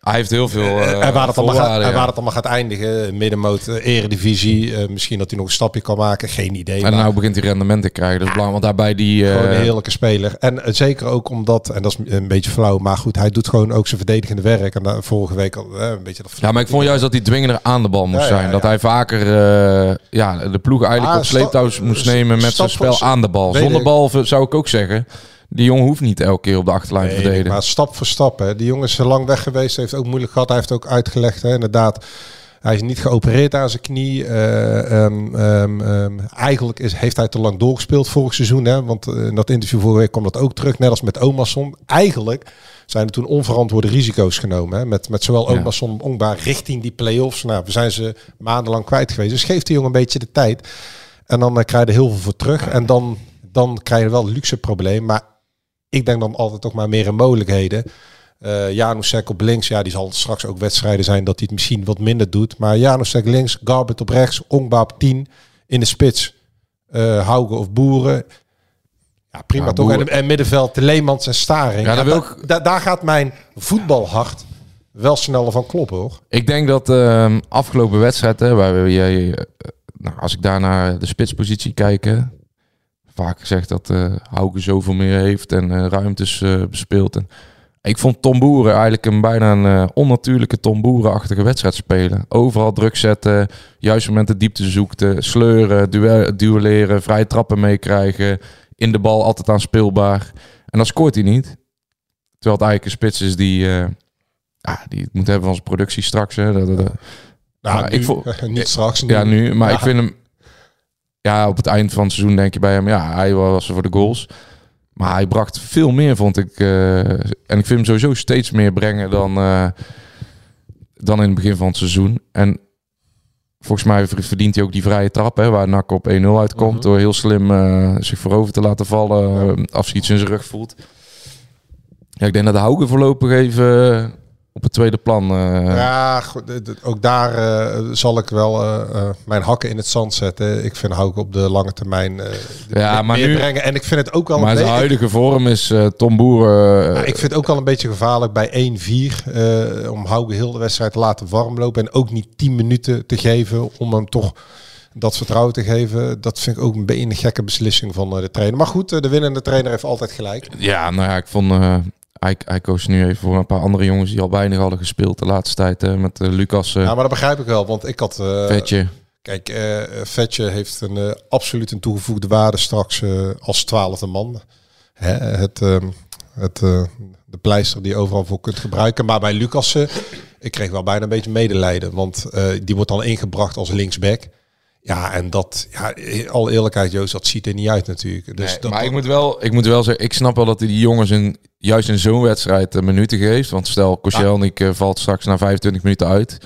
hij heeft heel veel uh, en waar het, allemaal gaat, en waar het allemaal gaat eindigen. Middenmoot, eh, eredivisie. eh, misschien dat hij nog een stapje kan maken. Geen idee. En maar- nou begint hij rendement te krijgen. Dat is belangrijk, want daarbij die... eh, Gewoon een heerlijke speler. En eh, zeker ook omdat, en dat is een beetje flauw, maar goed, hij doet gewoon ook zijn verdedigende werk. En daar vorige week al eh, een beetje dat. Ja, maar ik vond juist dat hij dwingender aan de bal moest Ja, ja, zijn. Dat hij vaker eh, ja, de ploeg eigenlijk Ah, op sleeptouw sta- moest nemen met zijn spel aan de bal. Zonder bal zou ik ook zeggen. Die jongen hoeft niet elke keer op de achterlijn te verdedigen. maar stap voor stap. Hè. Die jongen is zo lang weg geweest, heeft ook moeilijk gehad. Hij heeft ook uitgelegd, hè, inderdaad. Hij is niet geopereerd aan zijn knie. Eh, ehm, ehm, ehm, eigenlijk is, heeft hij te lang doorgespeeld vorig seizoen. Hè, want eh, in dat interview vorige week kwam dat ook terug. Net als met Omarsson. Eigenlijk zijn er toen onverantwoorde risico's genomen. Hè, met, met zowel Ja. Omarsson en Ongba richting die play-offs. Nou, we zijn ze maandenlang kwijt geweest. Dus geeft die jongen een beetje de tijd. En dan eh, krijg je er heel veel voor terug. En dan, dan krijg je wel een luxe probleem. Maar ik denk dan altijd toch maar meer in mogelijkheden. Eh Janusek op links, ja, die zal straks ook wedstrijden zijn dat hij het misschien wat minder doet. Maar Janusek links, Garbert op rechts, Ongba op 10 in de spits. Hauge of Boeren. Ja, prima Ja, toch. En, en middenveld, de Leemans en Staring. Ja, wil da- daar gaat mijn voetbalhart wel sneller van kloppen hoor. Ik denk dat ehm afgelopen wedstrijd, hè, waar jij, eh, nou, als ik daar naar de spitspositie kijk, vaak gezegd dat eh Hauke zoveel meer heeft en eh, ruimtes eh, bespeelt. En ik vond Tom Boeren eigenlijk een bijna een onnatuurlijke Tom Boeren-achtige wedstrijd spelen. Overal druk zetten, juist momenten diepte zoeken, sleuren, duel, duelleren, vrije trappen meekrijgen, in de bal altijd aan speelbaar. En dan scoort hij niet. Terwijl het eigenlijk een spits is die, ja, die het moet hebben van zijn productie straks. Hè. Dat, dat, dat- Nou, Maar nu, ik vo- (laughs) niet straks. ja, nu. Maar Ja. ik vind hem... Ja, op het eind van het seizoen denk je bij hem... Ja, hij was er voor de goals. Maar hij bracht veel meer, vond ik. eh, en ik vind hem sowieso steeds meer brengen dan, eh, dan in het begin van het seizoen. En volgens mij verdient hij ook die vrije trap... Hè, waar NAC op 1-0 uitkomt... Mhm. door heel slim eh, zich voorover te laten vallen... als hij iets in zijn rug voelt. Ja, ik denk dat de Hauke voorlopig even op het tweede plan... eh, Ja, goed, ook daar eh, zal ik wel eh, mijn hakken in het zand zetten. Ik vind Hauke op de lange termijn Ja, maar nu- brengen. En ik vind het ook wel maar een zijn beetje... huidige vorm is Tom Boer... Ja, ik vind het ook wel een beetje gevaarlijk bij 1-4 eh, om Hauke heel de wedstrijd te laten warmlopen. En ook niet 10 minuten te geven om hem toch dat vertrouwen te geven. Dat vind ik ook een beetje een gekke beslissing van de trainer. Maar goed, de winnende trainer heeft altijd gelijk. Ja, nou ja, ik vond... hij, hij koos nu even voor een paar andere jongens die al weinig hadden gespeeld de laatste tijd. hè, met eh, Lucas, eh Ja, maar dat begrijp ik wel. Want ik had... eh, Vetje. Kijk, Vetje heeft een absoluut een toegevoegde waarde straks als twaalfde man. Hè, het, ehm, het, de pleister die je overal voor kunt gebruiken. Maar bij Lucas, eh, ik kreeg wel bijna een beetje medelijden. Want die wordt dan ingebracht als linksback. Ja, en dat, ja, al eerlijkheid Joost, dat ziet er niet uit natuurlijk. Dus Nee, dat, maar ik moet, wel, ik moet wel zeggen, ik snap wel dat hij die jongens in, juist in zo'n wedstrijd eh, minuten geeft. Want stel, Koscielnik eh, valt straks na 25 minuten uit.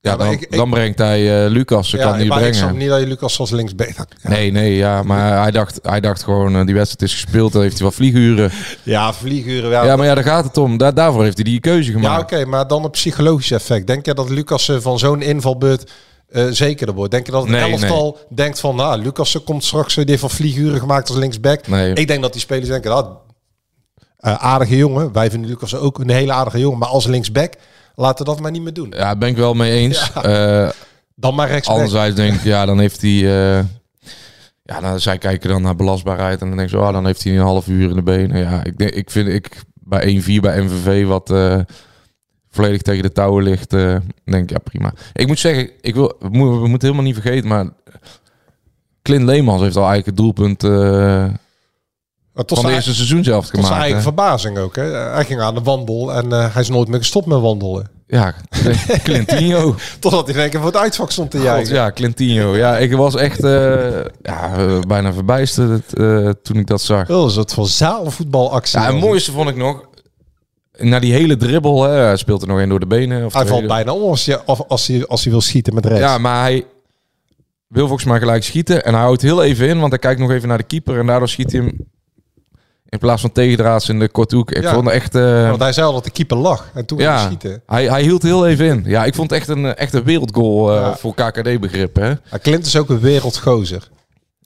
Ja, Ja, dan, ik- ik- dan brengt hij eh, Lucas, ze ja, kan niet maar ik snap brengen. niet dat je Lucas als linksback... Ja, Nee, nee, ja, maar hij dacht, hij dacht gewoon, die wedstrijd is gespeeld, dan heeft hij wat vlieguren. ja vlieguren wel. Ja, maar ja, daar gaat het om. Daar, daarvoor heeft hij die keuze Ja, gemaakt. oké, maar dan een psychologisch effect. Denk je dat Lucas van zo'n invalbeurt eh zekerder wordt? Denk je dat het Nee, elftal denkt van... Nou, Lucas komt straks, eh, die heeft van vlieguren gemaakt als linksback. Nee. Ik denk dat die spelers denken... Nou, eh, aardige jongen. Wij vinden Lucas ook een hele aardige jongen. Maar als linksback, laten we dat maar niet meer doen. Ja, daar ben ik wel mee eens. Eh, Dan maar rechtsback. Anderzijds denk ik, ja, dan heeft hij... eh, ja, nou, zij kijken dan naar belastbaarheid en dan denk zo, ah, dan heeft hij een half uur in de benen. Ja, ik, denk, ik vind ik bij 1-4 bij MVV wat eh, volledig tegen de touwen ligt, eh, denk ik, ja, prima. Ik moet zeggen, ik wil, we, moeten, we moeten helemaal niet vergeten, maar Clint Leemans heeft al eigenlijk het doelpunt Maar tot van de zijn, eerste seizoen zelf tot zijn gemaakt. eigen hè. verbazing ook. Hè. Hij ging aan de wandel en eh, hij is nooit meer gestopt met wandelen. Ja, (laughs) Clintinho. Totdat hij in één keer voor het uitvak stond te juichen. ja, Clintinho. Ja, ik was echt ja, bijna verbijsterd toen ik dat zag. Wel een soort van zaalvoetbalactie. Ja, het was het. mooiste vond ik nog, na die hele dribbel, hè, speelt er nog één door de benen. Of Hij valt bijna om als, je, of, als, hij, als hij wil schieten met rechts. Ja, maar hij wil volgens mij gelijk schieten. En hij houdt heel even in, want hij kijkt nog even naar de keeper. En daardoor schiet hij hem in plaats van tegendraads in de korte hoek. Ik Ja. vond het echt... eh, Want hij zei al dat de keeper lag. En toen ging hij ja, schieten. hij, hij hield heel even in. Ja, ik vond het echt een, eh, echt een wereldgoal Ja. voor. Maar Clint is ook een wereldgozer.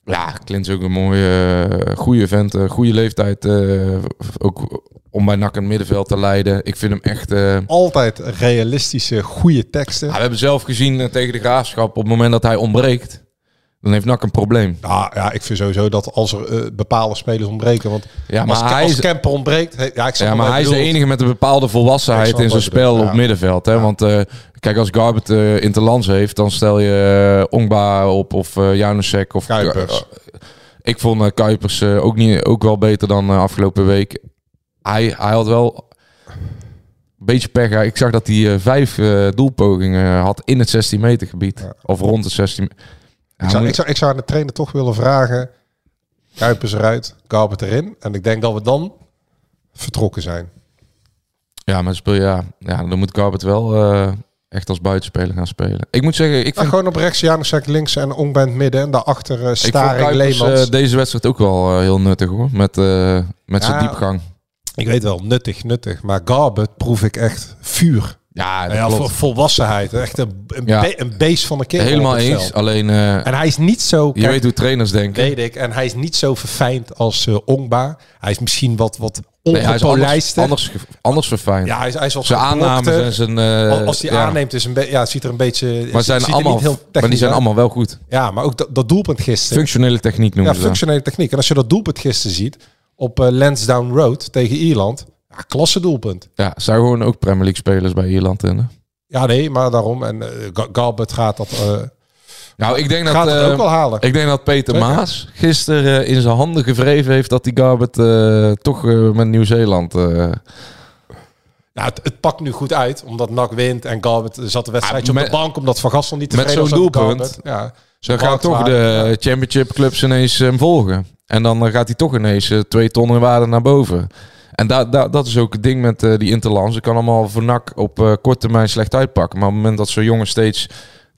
Ja, Clint is ook een mooie, eh, goede vent. eh, goede leeftijd. eh, ook om bij NAC een middenveld te leiden. Ik vind hem echt... Altijd realistische, goede teksten. Ja, we hebben zelf gezien tegen de graafschap, op het moment dat hij ontbreekt, dan heeft NAC een probleem. Ja, ja, ik vind sowieso dat als er eh, bepaalde spelers ontbreken. Want Ja, als, maar, hij als is, Kemper ontbreekt... he- ja, ik ja, maar hij is de enige met een bepaalde volwassenheid in zijn bedoelt, spel ja. op middenveld. Hè? Ja. Want eh, kijk, als Garbert eh interlands heeft, dan stel je uh, Ongba op of uh, Janusek of Kuipers. ik vond Kuipers ook, niet, ook wel beter dan afgelopen week. Hij, hij had wel een beetje pech. Ik zag dat hij vijf doelpogingen had in het 16 meter gebied. Of rond het 16 meter. Ik zou, ik, zou, ik zou aan de trainer toch willen vragen... Kuipers eruit, Garbert erin. En ik denk dat we dan vertrokken zijn. Ja, maar speel, ja, ja, dan moet Garbert wel eh, echt als buitenspeler gaan spelen. Ik moet zeggen, ik Ja, vind, gewoon op rechts, Janusek links en Ongbent midden. En daarachter uh, ik vond Staring, Kuipers, Leemans. eh, deze wedstrijd ook wel eh, heel nuttig hoor. Met, eh, met zijn Ja. diepgang. ik weet wel, nuttig, nuttig. Maar Garbert proef ik echt vuur. Ja, dat Ja, klopt. volwassenheid. Echt een, een, Ja. be- een beest van een kind. Helemaal eens. Alleen, eh, En hij is niet zo... je kijk, weet hoe trainers denken. weet ik. En hij is niet zo verfijnd als uh, Ongba. Hij is misschien wat, wat Nee, hij is anders, anders, anders verfijnd. ja, hij is, hij is wat zijn aannames en zijn... Al- Als hij ja. aanneemt, is een ja, het ziet er een beetje... Maar, zijn allemaal, niet heel maar die zijn allemaal wel goed. Ja, maar ook dat, dat doelpunt gisteren. Functionele techniek noemen ja, ze dat. functionele techniek. En als je dat doelpunt gisteren ziet op uh, Lansdowne Road tegen Ierland. Ja, klasse doelpunt. Ja, zijn gewoon ook Premier League spelers bij Ierland in. hè? Ja, nee, maar daarom. En uh, Galbert gaat dat... Uh, Nou, ik denk gaat dat, ook wel halen. Ik denk dat Peter Zeker. Maas gisteren in zijn handen gevreven heeft dat die Garbert uh, toch met Nieuw-Zeeland. Nou, het, het, pakt nu goed uit, omdat NAC wint en Garbert zat de wedstrijd met, op de bank, omdat Van Gastel niet met tevreden zo'n was over doelpunt. Garbert. Ja, Zo gaan toch de championship clubs ineens hem volgen. En dan eh, gaat hij toch ineens twee ton in waarde naar boven. En da, da, dat is ook het ding met uh, die Interlands. Ze kan allemaal voor NAC op uh, korte termijn slecht uitpakken. Maar op het moment dat zo'n jongen steeds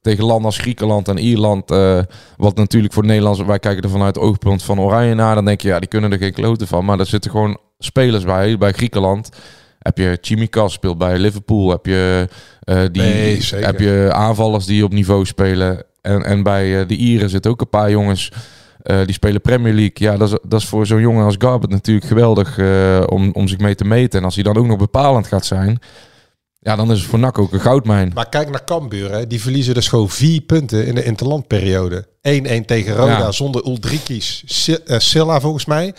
tegen landen als Griekenland en Ierland... Uh, wat natuurlijk voor Nederlands... Wij kijken er vanuit het oogpunt van Oranje naar. Dan denk je, ja, die kunnen er geen kloten van. Maar er zitten gewoon spelers bij. Bij Griekenland heb je Chimikas speelt bij Liverpool. Heb je, die, nee, heb je aanvallers die op niveau spelen. En, en bij de Ieren zitten ook een paar jongens... Uh, die spelen Premier League. Ja, dat is, dat is voor zo'n jongen als Garbert natuurlijk geweldig uh, om, om zich mee te meten. En als hij dan ook nog bepalend gaat zijn, ja, dan is het voor NAC ook een goudmijn. Maar kijk naar Cambuur, hè. die verliezen dus gewoon vier punten in de interlandperiode. 1-1 tegen Roda ja. zonder Uldrikis, uh, Silla volgens mij.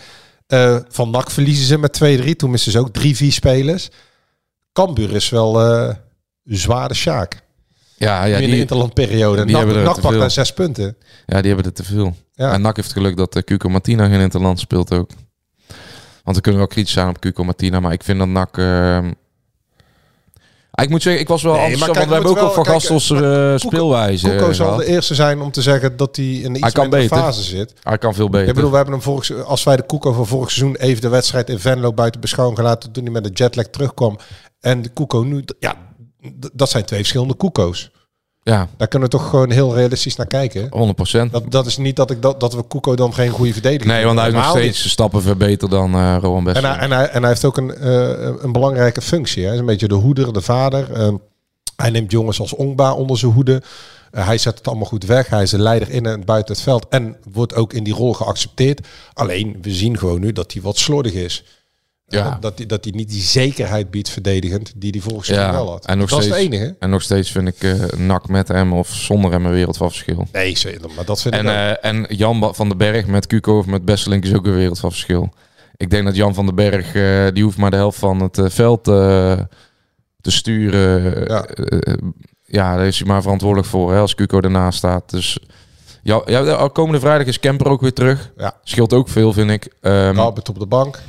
Uh, van NAC verliezen ze met 2-3. Toen missen ze ook drie, vier spelers. Cambuur is wel een zware sjaak. Ja, ja, in de interlandperiode. Die NAC, hebben NAC pakt daar zes punten. Ja, die hebben er te veel. Ja. En NAC heeft geluk dat uh, Cuco Martina geen interland speelt ook. Want we kunnen wel kritisch zijn op Cuco Martina, maar ik vind dat NAC... ehm, Ah, ik moet zeggen, ik was wel Nee, maar want we hebben ook wel- Gastels kijk, eh, speelwijze Koeko zal de eerste zijn om te zeggen dat hij in een iets kan mindere beter. fase zit. Hij kan veel beter. Ik bedoel, we hebben hem vorig, als wij de Koeko van vorig seizoen even de wedstrijd in Venlo buiten beschouwing gelaten toen hij met de jetlag terugkwam. En de Koeko nu, ja, dat zijn twee verschillende Koeko's. Ja, Daar kunnen we toch gewoon heel realistisch naar kijken. 100%. Dat, dat is niet dat, ik dat, dat we Koeko dan geen goede verdediger nee, want hij is nog steeds stappen verbeterd dan eh Rowan. Best. En hij, en, hij, en hij heeft ook een, eh, een belangrijke functie. Hè. Hij is een beetje de hoeder, de vader. Eh, hij neemt jongens als Ongba onder zijn hoede. Eh, hij zet het allemaal goed weg. Hij is de leider in en buiten het veld. En wordt ook in die rol geaccepteerd. Alleen, we zien gewoon nu dat hij wat slordig is. Ja. Dat hij dat hij niet die zekerheid biedt verdedigend die hij vorig seizoen wel had. en nog dat steeds, is het enige. En nog steeds vind ik eh NAC met hem of zonder hem een wereld van verschil. Nee, zeker, maar dat vind En, ik eh, en Jan van den Berg met Cuco of met Besselink is ook een wereld van verschil. Ik denk dat Jan van den Berg, eh, die hoeft maar de helft van het veld te sturen. Ja. Ja. daar is hij maar verantwoordelijk voor hè, als Cuco ernaast staat. Dus ja, ja, de- komende vrijdag is Kemper ook weer terug. Ja. Scheelt ook veel, vind ik. Ehm, Garbert op de bank.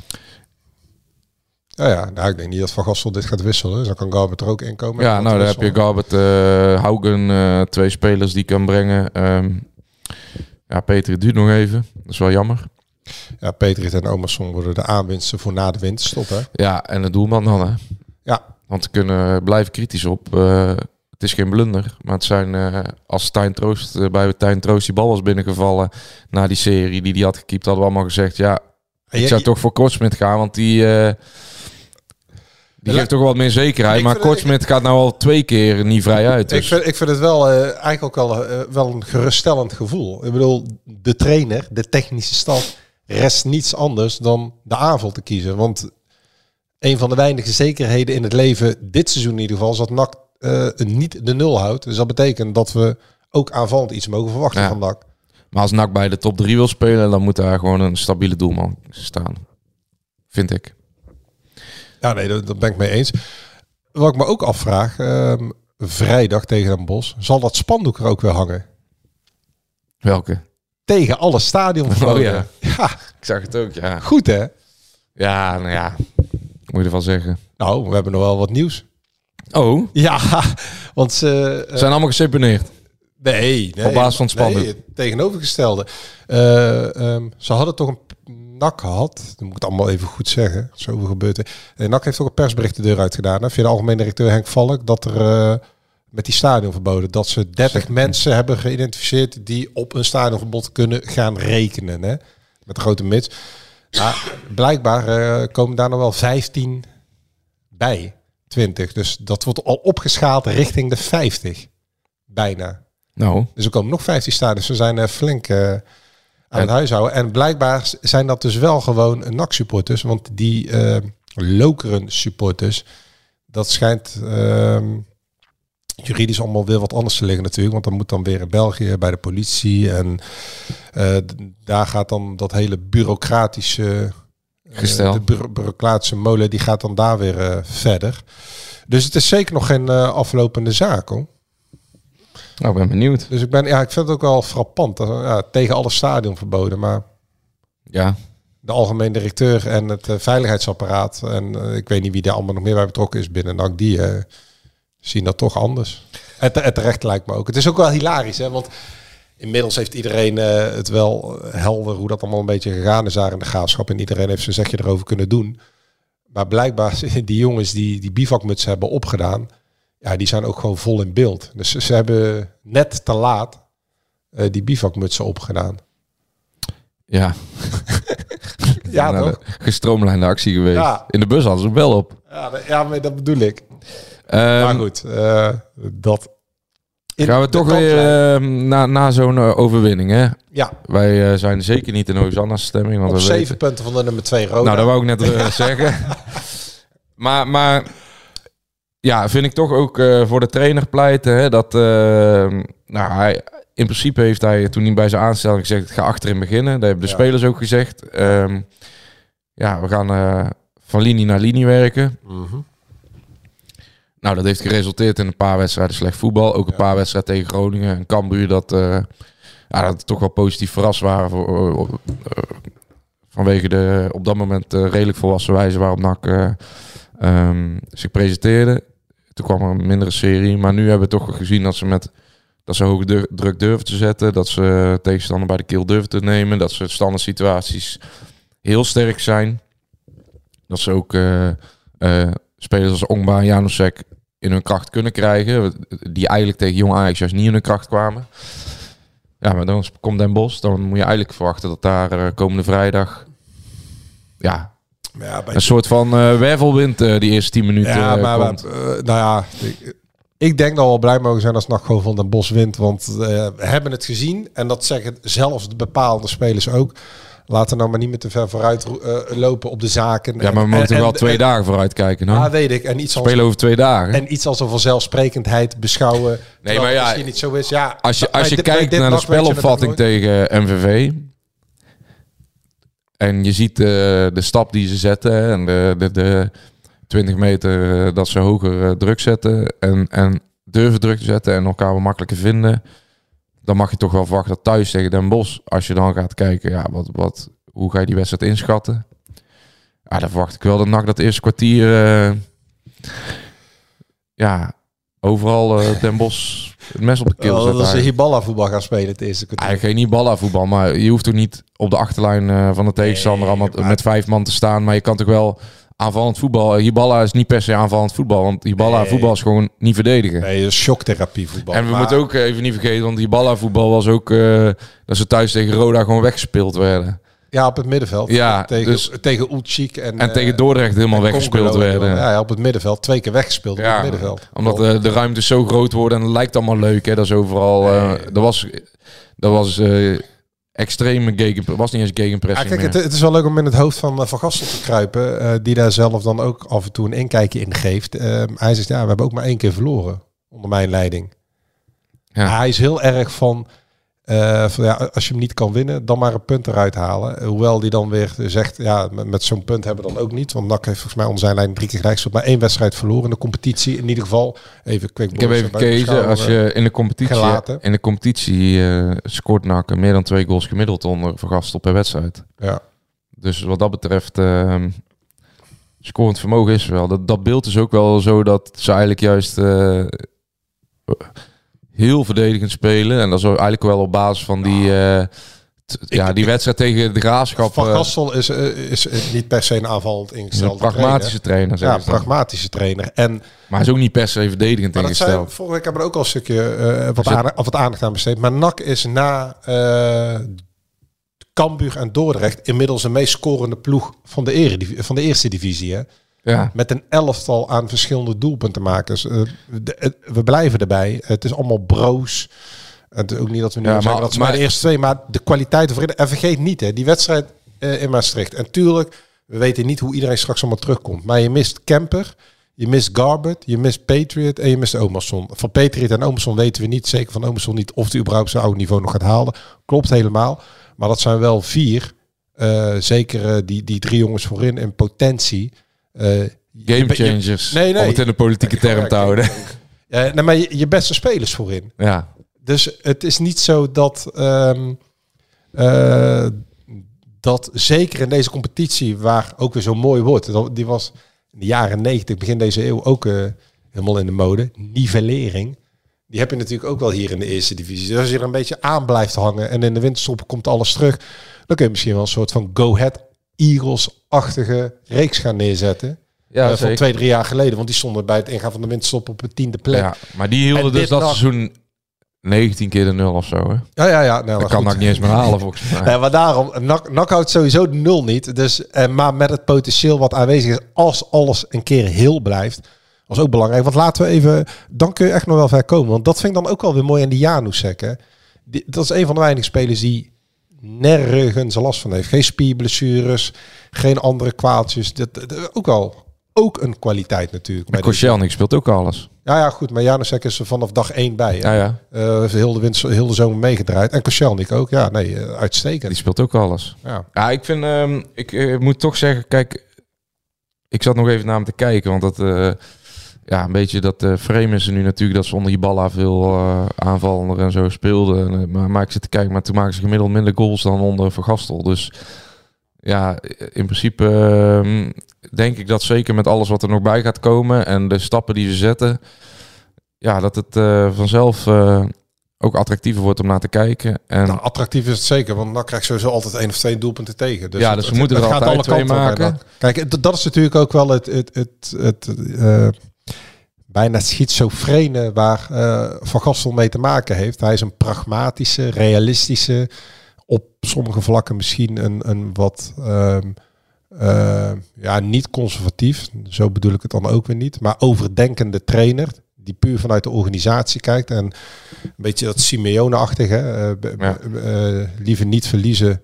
Ja, ja nou, ik denk niet dat Van Gastel dit gaat wisselen. Dus dan kan Garbert er ook in komen. ja, Dan nou, daar heb je Garbert, eh Haugen, eh, twee spelers die kan brengen. Ehm, ja, Peter, duurt nog even. Dat is wel jammer. Ja, Peter en Omerson worden de aanwinsten voor na de winterstop. Hè? Ja, en de doelman dan, hè. Ja, Want we kunnen blijven kritisch op. eh, het is geen blunder. Maar het zijn eh, als Stijn Troost, eh, bij Tijn Troost die bal was binnengevallen na die serie die die had gekiept, hadden we allemaal gezegd, ja, ik zou toch voor Kortsmit gaan, want die, eh, die Ja, geeft toch wel wat meer zekerheid. Maar Kortsmit gaat nou al twee keer niet vrij uit. ik, Dus. vind, ik vind het wel eh, eigenlijk ook wel, eh, wel een geruststellend gevoel. Ik bedoel, de trainer, de technische staf, rest niets anders dan de aanval te kiezen. Want een van de weinige zekerheden in het leven, dit seizoen in ieder geval, is dat NAC eh, niet de nul houdt. Dus dat betekent dat we ook aanvallend iets mogen verwachten Ja. van NAC. Maar als NAC bij de top 3 wil spelen, dan moet daar gewoon een stabiele doelman staan. Vind ik. Ja, nee, dat, dat ben ik mee eens. Wat ik me ook afvraag, ehm, vrijdag tegen Den Bos, zal dat spandoek er ook weer hangen? Welke? Tegen alle stadions. (laughs) Oh ja. ja, Ik zag het ook, ja. goed hè? Ja, nou ja. Moet je ervan zeggen. Nou, we hebben nog wel wat nieuws. Oh, Ja, (laughs) want ze... eh, zijn allemaal geseponeerd. nee, nee. Op basis van het spandoek. Nee, het tegenovergestelde. Eh, ehm, ze hadden toch een NAC gehad. Dan moet ik het allemaal even goed zeggen. Zoveel gebeurt er. Eh, NAC heeft ook een persbericht de deur uitgedaan. Hè, via de algemene directeur Henk Valk. Dat er eh, met die stadionverboden. Dat ze 30 mensen hebben geïdentificeerd. Die op een stadionverbod kunnen gaan rekenen. Hè, met de grote mits. Maar blijkbaar eh, komen daar nog wel 15 bij. 20. Dus dat wordt al opgeschaald richting de 50. Bijna. Nou, Dus er komen nog 15 stadions. We zijn eh, flink aan En- het huishouden. En blijkbaar zijn dat dus wel gewoon NAC-supporters. Want die eh Lokeren supporters, dat schijnt ehm, juridisch allemaal weer wat anders te liggen natuurlijk. Want dat moet dan weer in België bij de politie. En eh, daar gaat dan dat hele bureaucratische... eh, Gestel. de bureau- bureaucratische molen, die gaat dan daar weer eh, verder. Dus het is zeker nog geen aflopende zaak hoor. Nou, ik ben benieuwd. Dus ik ben, ja, ik vind het ook wel frappant. Dat, ja, tegen alle stadion verboden, maar Ja, de algemeen directeur en het eh, veiligheidsapparaat en eh, ik weet niet wie daar allemaal nog meer bij betrokken is binnen NAC, die eh, zien dat toch anders. En, te- en terecht lijkt me ook. Het is ook wel hilarisch, hè, want inmiddels heeft iedereen het wel helder hoe dat allemaal een beetje gegaan is daar in de graafschap en iedereen heeft zijn zegje erover kunnen doen. Maar blijkbaar (laughs) die jongens die die bivakmuts hebben opgedaan, ja, die zijn ook gewoon vol in beeld. Dus ze, hebben net te laat eh, die bivakmutsen opgedaan. (laughs) ja. Ja, Nou, toch? de Gestroomlijnde actie geweest. Ja. In de bus hadden ze wel op. Ja, dat- ja, maar dat bedoel ik. Ehm, maar goed, eh, dat. gaan we toch weer ehm, na, na zo'n eh, overwinning, hè? Ja, Wij zijn zeker niet in Hosanna's stemming. Want op we zeven weten- punten van de nummer twee Roda. Nou, dat wou ik net (laughs) zeggen. (laughs) Maar, maar ja, vind ik toch ook eh, voor de trainer pleiten. Hè, dat, eh, nou, hij, in principe heeft hij toen hij bij zijn aanstelling gezegd: ga achterin beginnen. Dat hebben de Ja. spelers ook gezegd. Ehm, ja, we gaan eh, van linie naar linie werken. Mhm. Nou, dat heeft geresulteerd in een paar wedstrijden slecht voetbal. Ook een paar wedstrijden tegen Groningen en Cambuur dat, ja, dat toch wel positief verrast waren voor, vanwege de op dat moment redelijk volwassen wijze waarop NAC eh, ehm, zich presenteerde. Toen kwam er een mindere serie. Maar nu hebben we toch gezien dat ze met dat ze hoge druk durven te zetten. Dat ze tegenstander bij de keel durven te nemen. Dat ze standaard situaties heel sterk zijn. Dat ze ook eh, eh, spelers als Ongba en Janusek in hun kracht kunnen krijgen. Die eigenlijk tegen Jong Ajax juist niet in hun kracht kwamen. Ja, maar dan komt Den Bos. Dan moet je eigenlijk verwachten dat daar eh, komende vrijdag... Ja, ja, bij een soort van eh wervelwind eh, die eerste 10 minuten Ja, eh, maar nou ja, ik, ik denk dat we wel blij mogen zijn als NAC gewoon van Den Bos wint. Want we hebben het gezien. En dat zeggen zelfs de bepaalde spelers ook. Laten we nou maar niet meer te ver vooruit lopen op de zaken. Ja, maar we moeten toch wel twee dagen vooruit kijken. Ja, hoor. weet ik. En iets als, Spelen over twee dagen. en iets als een vanzelfsprekendheid beschouwen. terwijl maar ja, misschien niet zo is. Ja, Als je, als je kijkt naar de spelopvatting tegen MVV. En je ziet eh, de stap die ze zetten. En de, de, de 20 meter eh, dat ze hoger eh, druk zetten. En, en durven druk te zetten. En elkaar makkelijker vinden. Dan mag je toch wel verwachten thuis tegen Den Bosch. Als je dan gaat kijken. Ja, wat, wat, hoe ga je die wedstrijd inschatten? Ja, dan verwacht ik wel dat NAC dat eerste kwartier... ja, overal eh Den Bosch het mes op de keel. Oh, dat ze eigenlijk. Hiballa voetbal gaan spelen het eerste kwartier. Eigenlijk geen Hiballa voetbal, maar je hoeft toch niet op de achterlijn eh, van de tegenstander allemaal maar- met vijf man te staan. Maar je kan toch wel aanvallend voetbal. Hiballa is niet per se aanvallend voetbal, want Hiballa Nee. voetbal is gewoon niet verdedigen. Nee, dat is shocktherapie voetbal. en we Maar- moeten ook even niet vergeten, want Hiballa voetbal was ook eh, dat ze thuis tegen Roda gewoon weggespeeld werden. Ja, op het middenveld. Ja, tegen, dus- tegen Ulchik en, En eh, tegen Dordrecht helemaal en weggespeeld werden. Ja, op het middenveld. Twee keer weggespeeld op Ja, het middenveld. Omdat eh, de ruimtes zo groot worden en het lijkt allemaal leuk. Hè? Dat is overal. eh, dat was, dat was eh, extreme gegen, was niet eens Ja, gegenpressing kijk, het, het is wel leuk om in het hoofd van eh, Van Gastel te kruipen. eh, die daar zelf dan ook af en toe een inkijkje in geeft. Eh, hij zegt, ja, we hebben ook maar één keer verloren. Onder mijn leiding. Ja. Hij is heel erg van... eh, van ja, als je hem niet kan winnen, dan maar een punt eruit halen. Hoewel die dan weer zegt, ja, met, met zo'n punt hebben we dan ook niet. Want NAC heeft volgens mij onder zijn leiding drie keer gelijk. Maar één wedstrijd verloren in de competitie. In ieder geval, even quick Ik heb even gekeken, als je in de competitie, gelaten. in de competitie eh, scoort NAC meer dan twee goals gemiddeld onder vergastel per wedstrijd. Ja. Dus wat dat betreft, ehm scorend vermogen is wel. Dat, dat beeld is ook wel zo dat ze eigenlijk juist eh, heel verdedigend spelen. En dat is eigenlijk wel op basis van die, eh, ja, die wedstrijd tegen de Graafschap. Van eh, Gastel is, eh, is eh, niet per se een aanvallend is een pragmatische trainer. trainer. Ja, pragmatische trainer. En Maar hij is ook niet per se verdedigend Maar zijn, ingesteld. vorige week hebben we er ook al een stukje eh, wat, aandacht, of wat aandacht aan besteed. Maar NAC is na eh Cambuur en Dordrecht inmiddels de meest scorende ploeg van de, erediv- van de eerste divisie. Hè? Ja. Met een elftal aan verschillende doelpuntenmakers. Eh, de- het- we blijven erbij. Het is allemaal broos. Het is ook niet dat we nu Ja, zeggen maar- dat ze maar- maar de eerste twee, maar de kwaliteit En vergeet niet, hè, die wedstrijd eh, in Maastricht. En tuurlijk, we weten niet hoe iedereen straks allemaal terugkomt. Maar je mist Kemper, je mist Garbert, je mist Patriot en je mist Omerson. Van Patriot en Omerson weten we niet, zeker van Omerson niet, of hij überhaupt zijn oude niveau nog gaat halen. Klopt helemaal. Maar dat zijn wel vier. eh, zeker eh, die, die drie jongens voorin in potentie. Eh, Game je- je- changers. Nee, nee. Om het in de politieke term te houden. Ja, nee, maar je, je beste spelers voorin. Ja. Dus het is niet zo dat, ehm, eh, dat zeker in deze competitie, waar ook weer zo mooi wordt, die was in de jaren 90, begin deze eeuw ook eh, helemaal in de mode, nivellering. Die heb je natuurlijk ook wel hier in de eerste divisie. Dus als je er een beetje aan blijft hangen en in de winterstop komt alles terug, dan kun je misschien wel een soort van Go Ahead Eagles-achtige reeks gaan neerzetten. Ja, Eh, van twee, drie jaar geleden. Want die stonden bij het ingaan van de winterstop op de tiende plek. Ja, maar die hielden En dus dat seizoen 19 keer de nul of zo. Hè? Ja, ja, ja. Nou, Dat kan. NAC niet eens meer halen volgens (laughs) mij. Ja, maar daarom, NAC, NAC houdt sowieso de nul niet. Dus, eh, maar met het potentieel wat aanwezig is, als alles een keer heel blijft, was ook belangrijk. Want laten we even, dan kun je echt nog wel ver komen. Want dat vind ik dan ook wel weer mooi aan die. Die, dat is een van de weinige spelers die nergens last van heeft. Geen spierblessures, geen andere kwaaltjes. Dat, dat- ook wel ook een kwaliteit natuurlijk. Maar deze- Koscielnik speelt ook alles. Ja, ja, goed. Maar Janusek is er vanaf dag één bij. Ja, Hè. ja. Eh, heeft heel, de winter, heel de zomer meegedraaid. En Koscielnik ook. Ja, nee, eh, uitstekend. Die speelt ook alles. Ja. Ja, ik vind, ehm, ik eh, moet toch zeggen, kijk, ik zat nog even naar hem te kijken, want dat, eh, ja, een beetje dat eh frame is er nu natuurlijk dat ze onder Hiballa veel eh aanvallender en zo speelden. En, eh, maar, maar ik zit te kijken, maar toen maken ze gemiddeld minder goals dan onder Vergastel. Dus ja, in principe ehm, denk ik dat zeker met alles wat er nog bij gaat komen en de stappen die ze zetten, ja, dat het vanzelf ook attractiever wordt om naar te kijken. En Nou, attractief is het zeker, want dan krijg je sowieso altijd één of twee doelpunten tegen. Dus Ja, het- dus we moeten er gaat altijd alle twee maken. Kijk, dat is natuurlijk ook wel het, het, het, het bijna schizofrene waar eh, Van Gastel mee te maken heeft. Hij is een pragmatische, realistische, op sommige vlakken misschien een, een wat ehm, eh, ja, niet conservatief, zo bedoel ik het dan ook weer niet, maar overdenkende trainer die puur vanuit de organisatie kijkt en een beetje dat Simeone-achtige, eh, Ja. eh, liever niet verliezen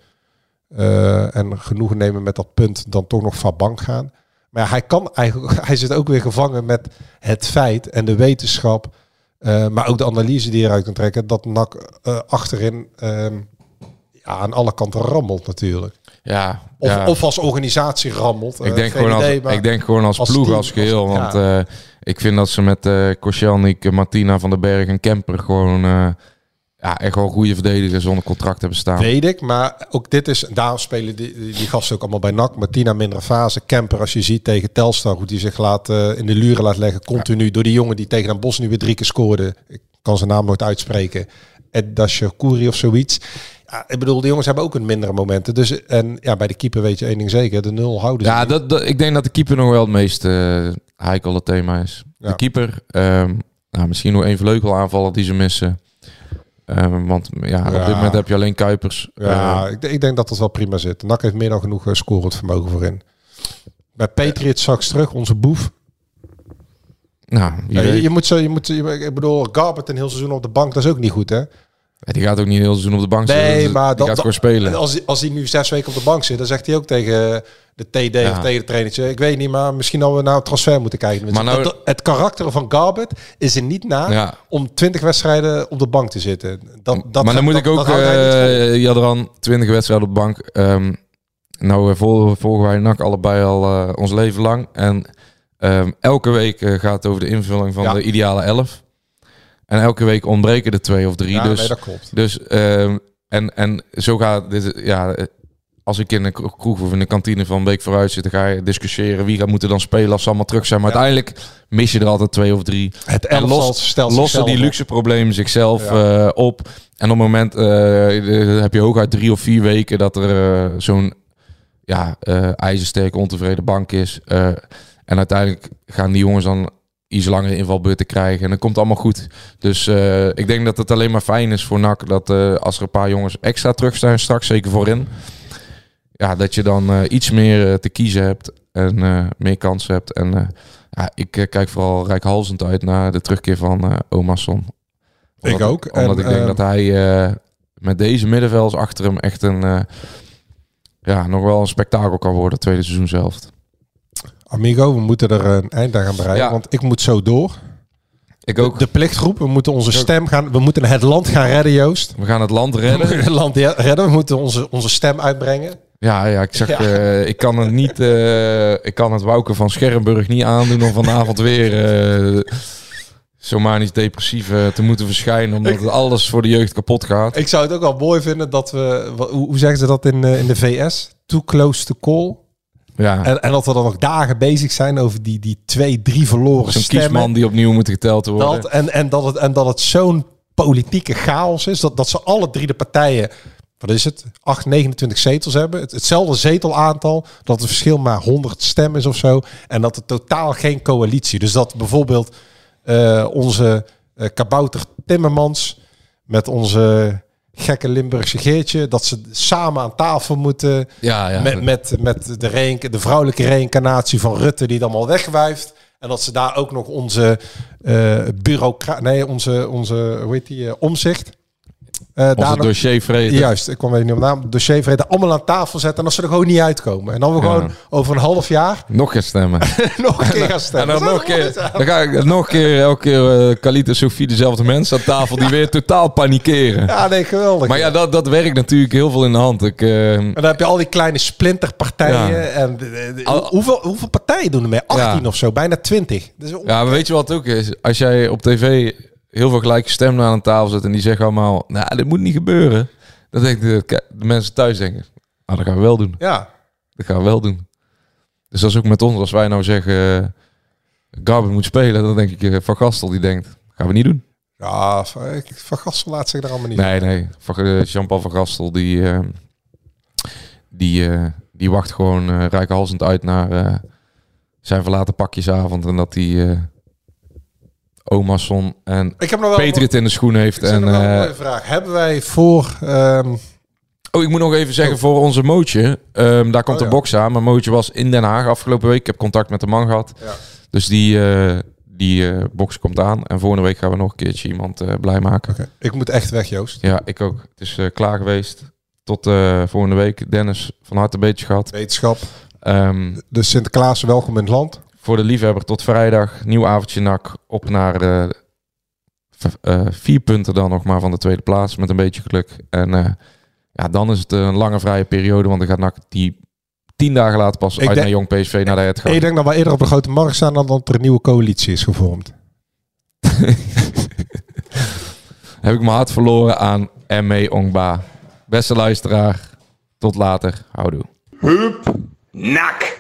en genoegen nemen met dat punt dan toch nog van bank gaan. Maar hij kan eigenlijk, (laughs) hij zit ook weer gevangen met het feit en de wetenschap, eh, maar ook de analyse die je eruit kan trekken, dat NAC eh, achterin ehm, ja, aan alle kanten rammelt natuurlijk. ja, Of, ja. of als organisatie rammelt. ik, eh, denk gewoon als, idee, ik denk gewoon als, als ploeg, team, als geheel. als- want ja. ik vind dat ze met Koscielnik, Martina van den Berg en Kemper gewoon ja, echt wel goede verdedigers zonder contract hebben staan. Weet ik, maar ook dit is, daarom spelen die, die, gasten ook allemaal bij NAC. Martina mindere fase, Kemper als je ziet tegen Telstar, hoe die zich laat, eh, in de luren laat leggen, continu door die jongen die tegen Den Bos nu weer drie keer scoorde. Ik kan zijn naam nooit uitspreken. Edasher Kouri of zoiets. Ja, ik bedoel, die jongens hebben ook een mindere momenten. Dus, en ja, bij de keeper weet je één ding zeker, de nul houden ze Ja, dat, dat, ik denk dat de keeper nog wel het meest eh heikele thema is. Ja. De keeper, ehm, nou, misschien nog één vleugelaanvaller die ze missen. Ehm, want ja, op Ja. dit moment heb je alleen Kuipers. Ja, Eh, ik, ik denk dat dat wel prima zit. NAC heeft meer dan genoeg uh, scorend vermogen voorin. Bij Patriot straks terug, onze boef. nou, je, je moet zo, je moet, je- ik bedoel, Garbert een heel seizoen op de bank, dat is ook niet goed, hè? Die gaat ook niet heel seizoen op de bank zitten. Nee, Dus maar die dat, gaat dat- spelen. Als, hij- als hij nu zes weken op de bank zit, dan zegt hij ook tegen de TD Ja. of tegen de trainertje. Ik weet niet, maar misschien dat we naar een transfer moeten kijken. Maar nou- het, het karakter van Garbert is er niet na Ja. om 20 wedstrijden op de bank te zitten. Dat, dat maar dan moet ik ook, eh Jadran, 20 wedstrijden op de bank. Ehm, nou, eh, vol- volgen wij NAC allebei al eh, ons leven lang. En ehm, elke week gaat het over de invulling van Ja. de ideale 11. En elke week ontbreken er twee of drie. ja, dus nee, dat klopt. dus ehm, en, en zo gaat dit. Ja, als ik in een kro- kroeg of in de kantine van een week vooruit zit, dan ga je discussiëren wie gaat moeten dan spelen als ze allemaal terug zijn. Maar Ja. uiteindelijk mis je er altijd twee of drie. Het En los- stelt lossen die luxe problemen zichzelf Ja. eh, op. En op het moment eh, heb je hooguit drie of vier weken dat er eh, zo'n ja, ijzersterke ontevreden bank is. En uiteindelijk gaan die jongens dan iets langere invalbeurten krijgen. En dan komt allemaal goed. Dus eh, ik denk dat het alleen maar fijn is voor NAC dat eh, als er een paar jongens extra terug zijn straks, zeker voorin. Ja, dat je dan eh, iets meer te kiezen hebt en meer kansen hebt. En ja, ik kijk vooral rijkhalsend uit naar de terugkeer van eh Omarsson. Ik ook. Omdat En, ik denk dat hij met deze middenvelders achter hem echt een... ja, nog wel een spektakel kan worden, tweede seizoen zelf. Amigo, we moeten er een eind aan gaan bereiken, Ja. want ik moet zo door. Ik ook. De plichtgroep, we moeten onze stem gaan, we moeten het land gaan redden, Joost. We gaan het land We redden. moeten (laughs) het land redden, we moeten onze, onze stem uitbrengen. Ja, ja ik zeg, Ja. eh, ik kan het niet, eh, ik kan het Wouke van Scherrenburg niet aandoen om vanavond weer eh zo manisch depressief te moeten verschijnen, omdat alles voor de jeugd kapot gaat. Ik zou het ook wel mooi vinden dat we, hoe, hoe zeggen ze dat in, in de VS? Too close to call. Ja, En, en dat we dan nog dagen bezig zijn over die, die twee, drie verloren zo'n stemmen. kiesman die opnieuw moet geteld worden. Dat, en, en dat het, en dat het zo'n politieke chaos is. Dat, dat ze alle drie de partijen, wat is het, 8, 29 zetels hebben. Het, hetzelfde zetelaantal. Dat het verschil maar 100 stemmen is of zo. En dat er totaal geen coalitie. Dus dat bijvoorbeeld eh, onze eh, kabouter Timmermans met onze gekke Limburgse Geertje, dat ze samen aan tafel moeten. ja, ja. Met, met, met de, reïnc- de vrouwelijke reïncarnatie van Rutte die het allemaal wegwijft. En dat ze daar ook nog onze bureaucraat, nee, onze, onze, hoe heet die, eh, omzicht. Eh daar nog- dossier vrede. Juist, ik kwam even niet op naam. Dossier vrede allemaal aan tafel zetten en dat ze er gewoon niet uitkomen. En dan we Ja. gewoon over een half jaar (laughs) Nog gaan stemmen. (laughs) nog een keer gaan En stemmen. dan nog een keer, dan ga ik nog een keer, elke keer eh Khalid en Sofie dezelfde mensen aan tafel die weer totaal panikeren. Ja, nee, geweldig. Maar ja, dat, dat werkt natuurlijk heel veel in de hand. Ik, eh, En dan heb je al die kleine splinterpartijen. En de- de- de- Al- hoeveel, hoeveel partijen doen er mee? 18 Ja. of zo, bijna 20. Dus ja, maar weet je wat het ook is? Als jij op tv heel veel gelijke stemmen aan een tafel zet en die zeggen allemaal, nou, dit moet niet gebeuren. Dan denk ik, de, de mensen thuis denken, nou, dat gaan we wel doen. ja. Dat gaan we wel doen. Dus dat is ook met ons. Als wij nou zeggen, uh, Garben moet spelen, dan denk ik eh, Van Gastel die denkt, gaan we niet doen. Ja, Van Van Gastel laat zich er allemaal niet Nee, nee. Van, eh, Jean-Paul van Gastel, die, eh, die, eh, die wacht gewoon eh rijkhalsend uit naar eh, zijn verlaten pakjesavond. En dat hij Omarsson en Ik heb nog wel Petrit in de schoen heeft. En, nog wel een eh, mooie vraag. Hebben wij voor... ehm, Oh, ik moet nog even zeggen voor onze Mootje. ehm, daar komt Oh, de box aan. Maar Mootje was in Den Haag afgelopen week. Ik heb contact met de man gehad. Ja. Dus die, eh, die eh, box komt aan. En volgende week gaan we nog een keertje iemand eh, blij maken. Ik moet echt weg, Joost. Ja, ik ook. Het is klaar geweest. Tot volgende week. Dennis, van harte een beetje gehad. Wetenschap. Ehm, De Sinterklaas, welkom in het land. Voor de liefhebber tot vrijdag. Nieuw avondje nak. Op naar eh, vier punten dan nog maar van de tweede plaats. Met een beetje geluk. En eh, ja, dan is het een lange vrije periode. Want dan gaat nak die tien dagen later pas Ik uit denk- naar Jong PSV naar de het Ik denk dat we eerder op de grote markt staan dan dat er een nieuwe coalitie is gevormd. (laughs) Heb ik mijn hart verloren aan M.E. Ongba. Beste luisteraar. Tot later. Houdoe. Nak.